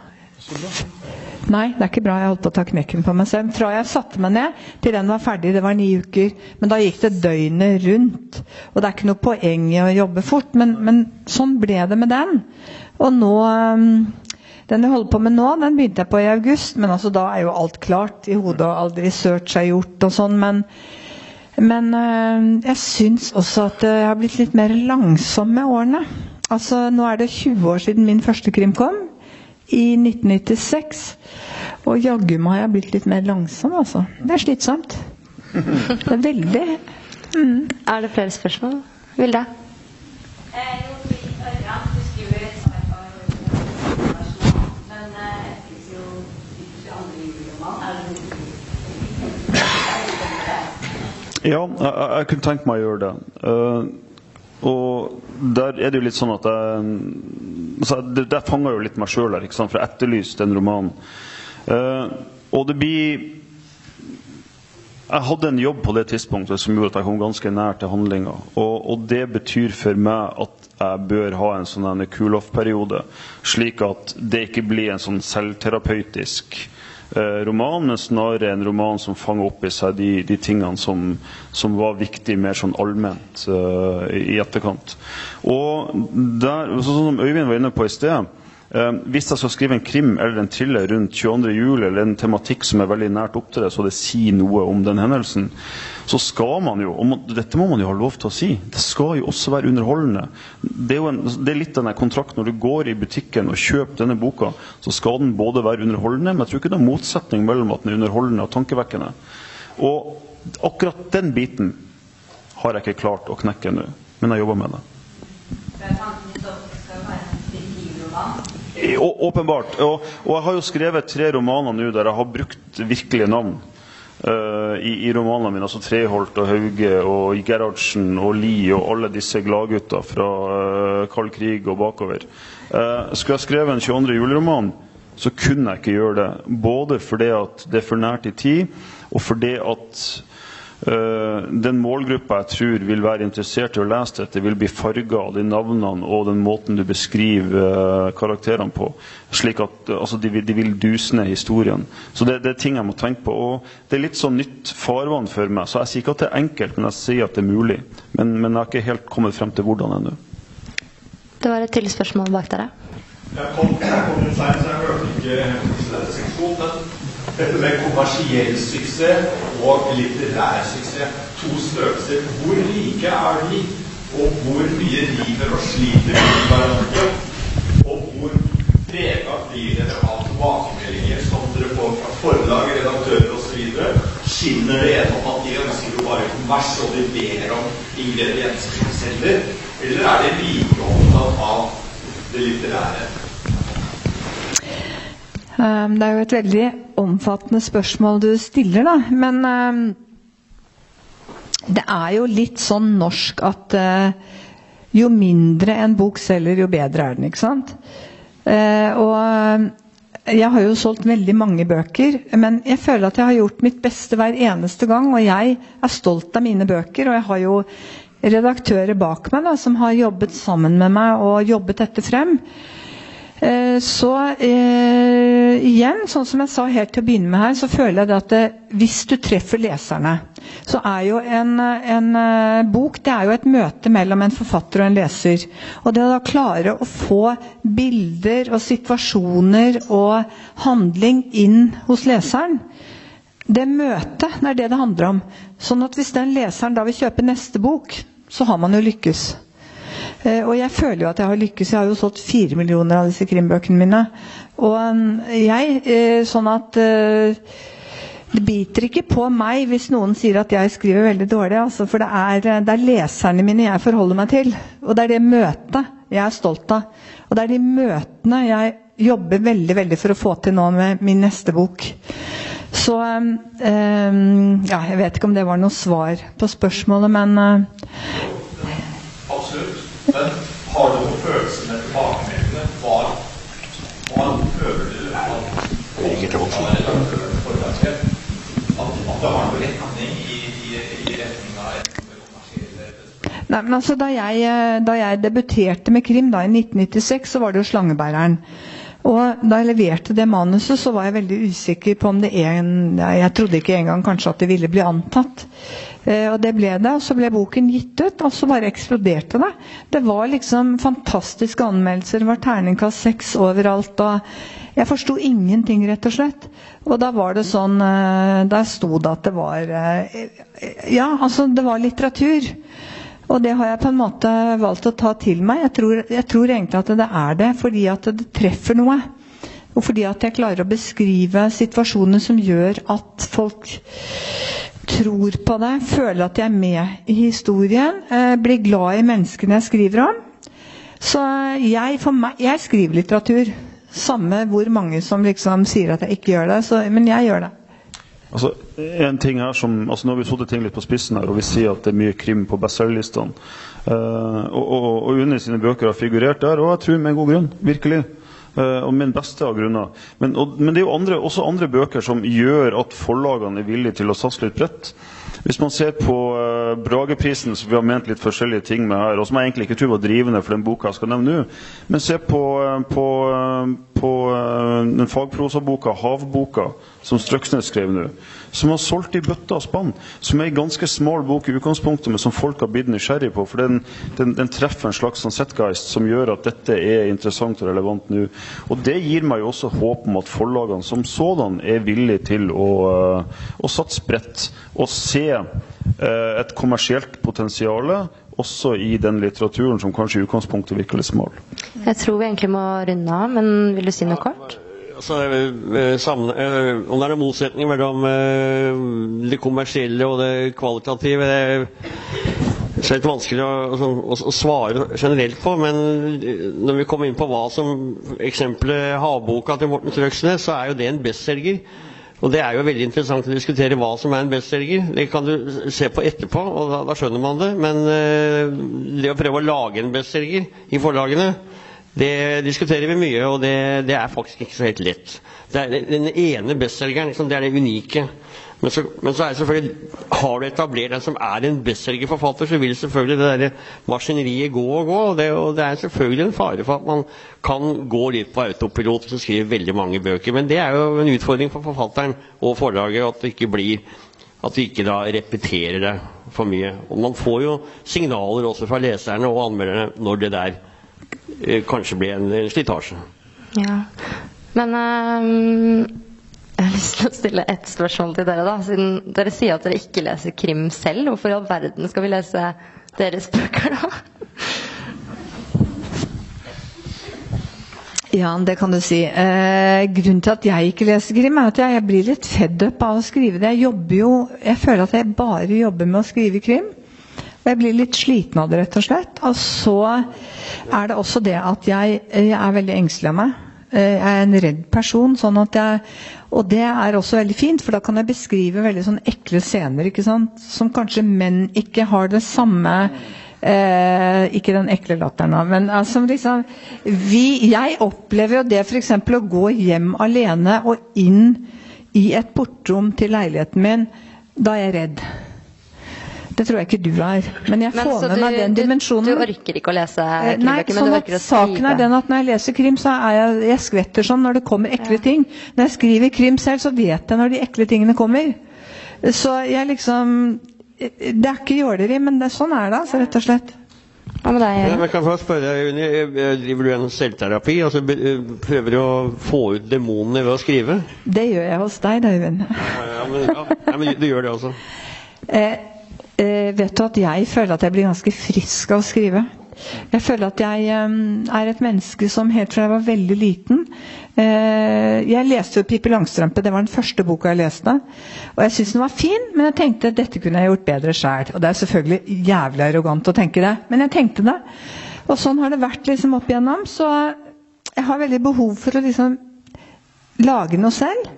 Nei, det er ikke bra. Jeg holdt på å ta knekken på meg selv. Fra jeg satte meg ned til den var ferdig, det var ni uker. Men da gikk det døgnet rundt. Og det er ikke noe poeng i å jobbe fort, men, men sånn ble det med den. Og nå um, Den jeg holder på med nå, den begynte jeg på i august, men altså da er jo alt klart i hodet, og all research er gjort og sånn. Men, men øh, jeg syns også at jeg har blitt litt mer langsom med årene. Altså, nå er det 20 år siden min første krim kom, i 1996. Og jaggu meg har jeg blitt litt mer langsom, altså. Det er slitsomt. Det er veldig Er det flere spørsmål? Vilde? Ja, jeg, jeg, kunne tenkt meg å gjøre det. Uh, og der er det jo litt sånn at jeg altså, det, Der fanger jo litt meg sjøl her, for jeg etterlyste den romanen. Uh, og det blir Jeg hadde en jobb på det tidspunktet som gjorde at jeg kom ganske nær til handlinga. Og, og det betyr for meg at jeg bør ha en sånn en cool off-periode, slik at det ikke blir en sånn selvterapeutisk roman, men snarere en roman som fanger opp i seg de, de tingene som, som var viktige mer sånn allment eh, i etterkant. Og der, sånn som Øyvind var inne på i sted eh, Hvis jeg skal skrive en krim eller en thriller rundt 22. juli, eller en tematikk som er veldig nært opp til det, så det sier noe om den hendelsen, så skal man jo og Dette må man jo ha lov til å si. Det skal jo også være underholdende. Det er en, det er litt av den kontrakten når du går i butikken og kjøper denne boka, så skal den både være underholdende, men jeg tror ikke det er motsetning mellom at den er underholdende og tankevekkende. Og akkurat den biten har jeg ikke klart å knekke ennå, men jeg jobber med det. I- å- Åpenbart. Og, og jeg har jo skrevet tre romaner nå der jeg har brukt virkelige navn. Uh, i, I romanene mine. altså Treholt og Hauge og Gerhardsen og Lie og alle disse gladgutta fra uh, kald krig og bakover. Uh, skulle jeg skrevet en 22. juleroman, så kunne jeg ikke gjøre det. Både fordi at det er for nært i tid, og fordi at den målgruppa jeg tror vil være interessert i å lese dette, vil bli farga av de navnene og den måten du beskriver eh, karakterene på. Slik at eh, altså, de, de vil duse ned historien. Så det, det er ting jeg må tenke på. Og det er litt sånn nytt farvann for meg. Så jeg sier ikke at det er enkelt, men jeg sier at det er mulig. Men, men jeg har ikke helt kommet frem til hvordan ennå. Det var et til spørsmål bak dere. Jeg kom, jeg kom inn så jeg hørte ikke seksjon. Dette med kommersiell suksess og litterær suksess, to størrelser, hvor like er de? Og hvor mye river og sliter de med hverandre? Og hvor prega blir dere av tilbakemeldinger som dere får fra forlag, redaktører osv.? Skinner det gjennom at de ønsker jo bare kommers, og de ber om ingredienser som selger? Eller er de like opptatt av det litterære? Um, Det er jo et veldig omfattende spørsmål du stiller, da. Men um, det er jo litt sånn norsk at uh, jo mindre en bok selger, jo bedre er den, ikke sant? Uh, og um, jeg har jo solgt veldig mange bøker, men jeg føler at jeg har gjort mitt beste hver eneste gang. Og jeg er stolt av mine bøker, og jeg har jo redaktører bak meg da, som har jobbet sammen med meg og jobbet dette frem. Eh, Så eh, igjen, sånn som jeg sa helt til å begynne med her, så føler jeg at det, hvis du treffer leserne, så er jo en, en eh, bok det er jo et møte mellom en forfatter og en leser. Og det å da klare å få bilder og situasjoner og handling inn hos leseren, det møtet det er det det handler om. Sånn at hvis den leseren da vil kjøpe neste bok, så har man jo lykkes. Eh, og jeg føler jo at jeg har lykkes. Jeg har jo solgt fire millioner av disse krimbøkene mine. Og eh, jeg eh, Sånn at det biter ikke på meg hvis noen sier at jeg skriver veldig dårlig. Altså, for det er, det er leserne mine jeg forholder meg til. Og det er det møtet jeg er stolt av. Og det er de møtene jeg jobber veldig veldig for å få til nå med min neste bok. Så um, Ja, jeg vet ikke om det var noe svar på spørsmålet, men Absolutt. Men har du noen følelse med tilbakemeldingene? Hva, hva føler du at av? At, at det har noen retning i, i, i retning av et Nei, men altså, da jeg, eh, da jeg debuterte med krim da, i 1996, så var det jo 'Slangebæreren'. Og da jeg leverte det manuset, så var jeg veldig usikker på om det en Jeg trodde ikke engang kanskje at det ville bli antatt. Eh, og det ble det. Og så ble boken gitt ut, og så bare eksploderte det. Det var liksom fantastiske anmeldelser. Det var terningkast seks overalt. og jeg forsto ingenting, rett og slett. Og da var det sånn eh, Der sto det at det var eh, Ja, altså, det var litteratur. Og det har jeg på en måte valgt å ta til meg. Jeg tror, jeg tror egentlig at det er det, fordi at det treffer noe. Og fordi at jeg klarer å beskrive situasjoner som gjør at folk tror på det, føler at de er med i historien, eh, blir glad i menneskene jeg skriver om. Så jeg, for meg, jeg skriver litteratur. Samme hvor mange som liksom sier at jeg ikke gjør det. Så, men jeg gjør det. Altså, en ting her som, altså Nå har vi satt ting litt på spissen her, og vi sier at det er mye krim på bestselgerlistene. Uh, og, og, og Unni sine bøker har figurert der, og jeg tror med god grunn. Virkelig. Uh, og den beste av grunner. Men, og, men det er jo andre, også andre bøker som gjør at forlagene er villige til å satse litt bredt. Hvis man ser på uh, Brageprisen, som vi har ment litt forskjellige ting med her, og som jeg egentlig ikke tror var drivende for den boka jeg skal nevne nå, men se på, uh, på, uh, på den fagprosaboka 'Havboka', som Strøksnes skrev nå, som har solgt i bøtter og spann. Som er en ganske smal bok i utgangspunktet, men som folk har blitt nysgjerrig på. For den, den, den treffer en slags sånn setgeist som gjør at dette er interessant og relevant nå. Og det gir meg jo også håp om at forlagene som sådan er villige til å, å satse bredt og se eh, et kommersielt potensial også i den litteraturen som kanskje i utgangspunktet virker litt smal. Jeg tror vi egentlig må runde av, men vil du si noe kort? Altså, sammen, eh, om det er noen motsetning mellom det kommersielle og det kvalitative det er litt vanskelig å, å, å svare generelt på, men når vi kommer inn på hva som Eksempelet havboka til Morten Trøgsnes, så er jo det en bestselger. Og det er jo veldig interessant å diskutere hva som er en bestselger. Det kan du se på etterpå, og da, da skjønner man det. Men det å prøve å lage en bestselger i forlagene, det diskuterer vi mye, og det, det er faktisk ikke så helt lett. Er den ene bestselgeren, liksom, det er det unike. Men så, men så er det selvfølgelig, har du etablert en som er en bestselgerforfatter, så vil selvfølgelig det der maskineriet gå og gå. Og det, og det er selvfølgelig en fare for at man kan gå litt på autopilot hvis du skriver veldig mange bøker. Men det er jo en utfordring for forfatteren og forlaget at det ikke blir at vi ikke da repeterer det for mye. Og man får jo signaler også fra leserne og anmelderne når det der kanskje blir en, en slitasje. Ja. Men um, jeg har lyst til å stille ett spørsmål til dere. da. Siden dere sier at dere ikke leser krim selv, hvorfor i all verden skal vi lese deres bøker da? Ja, det kan du si. Eh, grunnen til at jeg ikke leser krim, er at jeg, jeg blir litt fedd up av å skrive det. Jeg jobber jo Jeg føler at jeg bare jobber med å skrive krim. Jeg blir litt sliten av det, rett og slett. Og så er det også det at jeg, jeg er veldig engstelig av meg. Eh, Jeg er en redd person, sånn at jeg Og det er også veldig fint, for da kan jeg beskrive veldig sånn ekle scener, ikke sant? Som kanskje menn ikke har det samme Eh, ikke den ekle latteren, men altså liksom vi, Jeg opplever jo det f.eks. å gå hjem alene og inn i et portrom til leiligheten min. Da er jeg redd. Det tror jeg ikke du er. Men jeg får men, med meg den dimensjonen. du orker ikke å lese krimbøker, Nei, krimbøker, men sånn du at orker å saken er den at når jeg leser krim, så er jeg, jeg skvetter sånn når det kommer ekle ting. Når jeg skriver krim selv, så vet jeg når de ekle tingene kommer. Så jeg liksom Det er ikke jåleri, men det, sånn er det, altså, rett og slett. Hva med deg? Ja, men kan jeg få spørre deg, Unni, eh, driver du en selvterapi? Altså, eh, prøver du å få ut demonene ved å skrive? Det gjør jeg hos deg, da, Øyvind. Ja, ja, men, ja, ja, men du gjør det også? Eh, eh, vet du at jeg føler at jeg blir ganske frisk av å skrive. Jeg føler at jeg eh, er et menneske som helt fra jeg var veldig liten eh, Jeg leste jo 'Pippi Langstrømpe', det var den første boka jeg leste. Og jeg syntes den var fin, men jeg tenkte at dette kunne jeg gjort bedre sjøl. Og det er selvfølgelig jævlig arrogant å tenke det, men jeg tenkte det. Og sånn har det vært liksom opp igjennom. Så jeg har veldig behov for å liksom lage noe selv.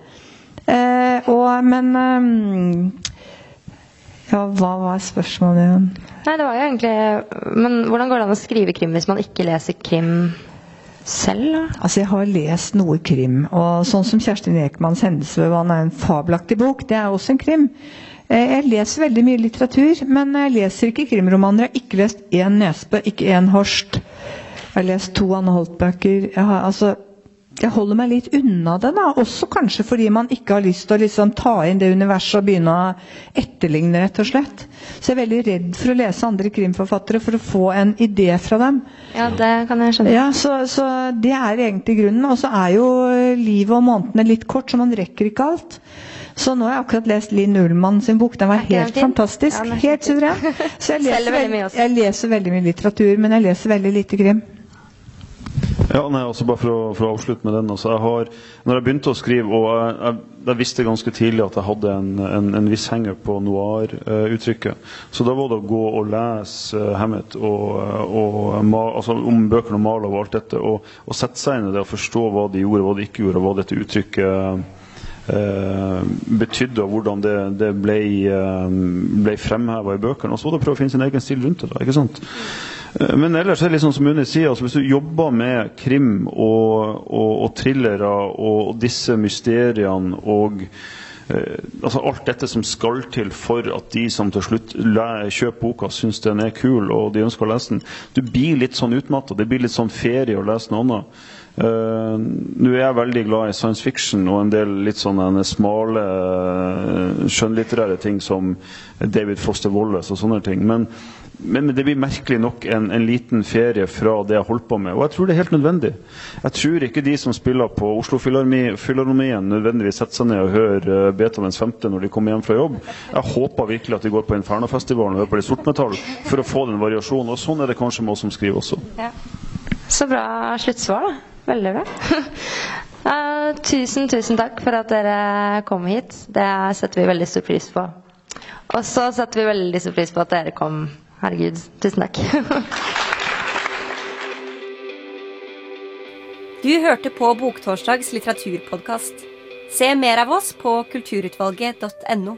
Eh, og, men eh, ja, hva var spørsmålet igjen? Nei, det var jo egentlig Men hvordan går det an å skrive krim hvis man ikke leser krim selv, da? Altså, jeg har lest noe krim, og sånn som Kjerstin Ekmans 'Hendelsesvann' er en fabelaktig bok. Det er også en krim. Eh, Jeg leser veldig mye litteratur, men jeg leser ikke krimromaner. Jeg har ikke lest én Nesbø, ikke én Horst. Jeg har lest to Anne Holt-bøker. Altså, jeg holder meg litt unna det, da. Også kanskje fordi man ikke har lyst til å liksom ta inn det universet og begynne å etterligne, rett og slett. Så jeg er veldig redd for å lese andre krimforfattere for å få en idé fra dem. Ja, det kan jeg skjønne. Ja, så, så det er egentlig grunnen. Og så er jo livet og månedene litt kort, så man rekker ikke alt. Så nå har jeg akkurat lest Linn Ullmann sin bok. Den var helt fantastisk. Ja, helt suveren. Så jeg leser, jeg leser veldig mye litteratur, men jeg leser veldig lite krim. Ja, nei, altså Bare for å, for å avslutte med den. Altså, jeg har, når jeg begynte å skrive, og jeg, jeg, jeg visste ganske tidlig at jeg hadde en, en, en viss henger på noir-uttrykket, så da var det å gå og lese uh, Hammett og, og, ma, altså, om bøkene om Marlow og alt dette, og, og sette seg inn i det og forstå hva de gjorde, hva de ikke gjorde, og hva dette uttrykket eh, betydde, og hvordan det, det ble, eh, ble fremheva i bøkene. Og så var det å prøve å finne sin egen stil rundt det. da, ikke sant? Eh, Men ellers er det liksom som Unni sier, altså hvis du jobber med krim og, og, og thrillere og disse mysteriene og eh, altså alt dette som skal til for at de som til slutt kjøper boka, syns den er kul og de ønsker å lese den Du blir litt sånn utmatta. Det blir litt sånn ferie å lese noe annet. Uh, Nå er jeg veldig glad i science fiction og en del litt sånne smale uh, skjønnlitterære ting som David Foster Wallace og sånne ting. Men, men, det blir merkelig nok en, en liten ferie fra det jeg holdt på med. Og jeg tror det er helt nødvendig. Jeg tror ikke de som spiller på Oslo Filharmonien nødvendigvis setter seg ned og hører eh, Beethovens femte når de kommer hjem fra jobb. Jeg håper virkelig at de går på Infernofestivalen og hører på litt sortmetall for å få den variasjonen. Og sånn er det kanskje med oss som skriver også. Så bra sluttsvar, da. Veldig bra. uh, tusen, tusen takk for at dere kom hit. Det setter vi veldig stor pris på. Og så setter vi veldig stor pris på at dere kom. Herregud, tusen takk. Du hørte på Boktorsdags litteraturpodkast. Se mer av oss på kulturutvalget.no.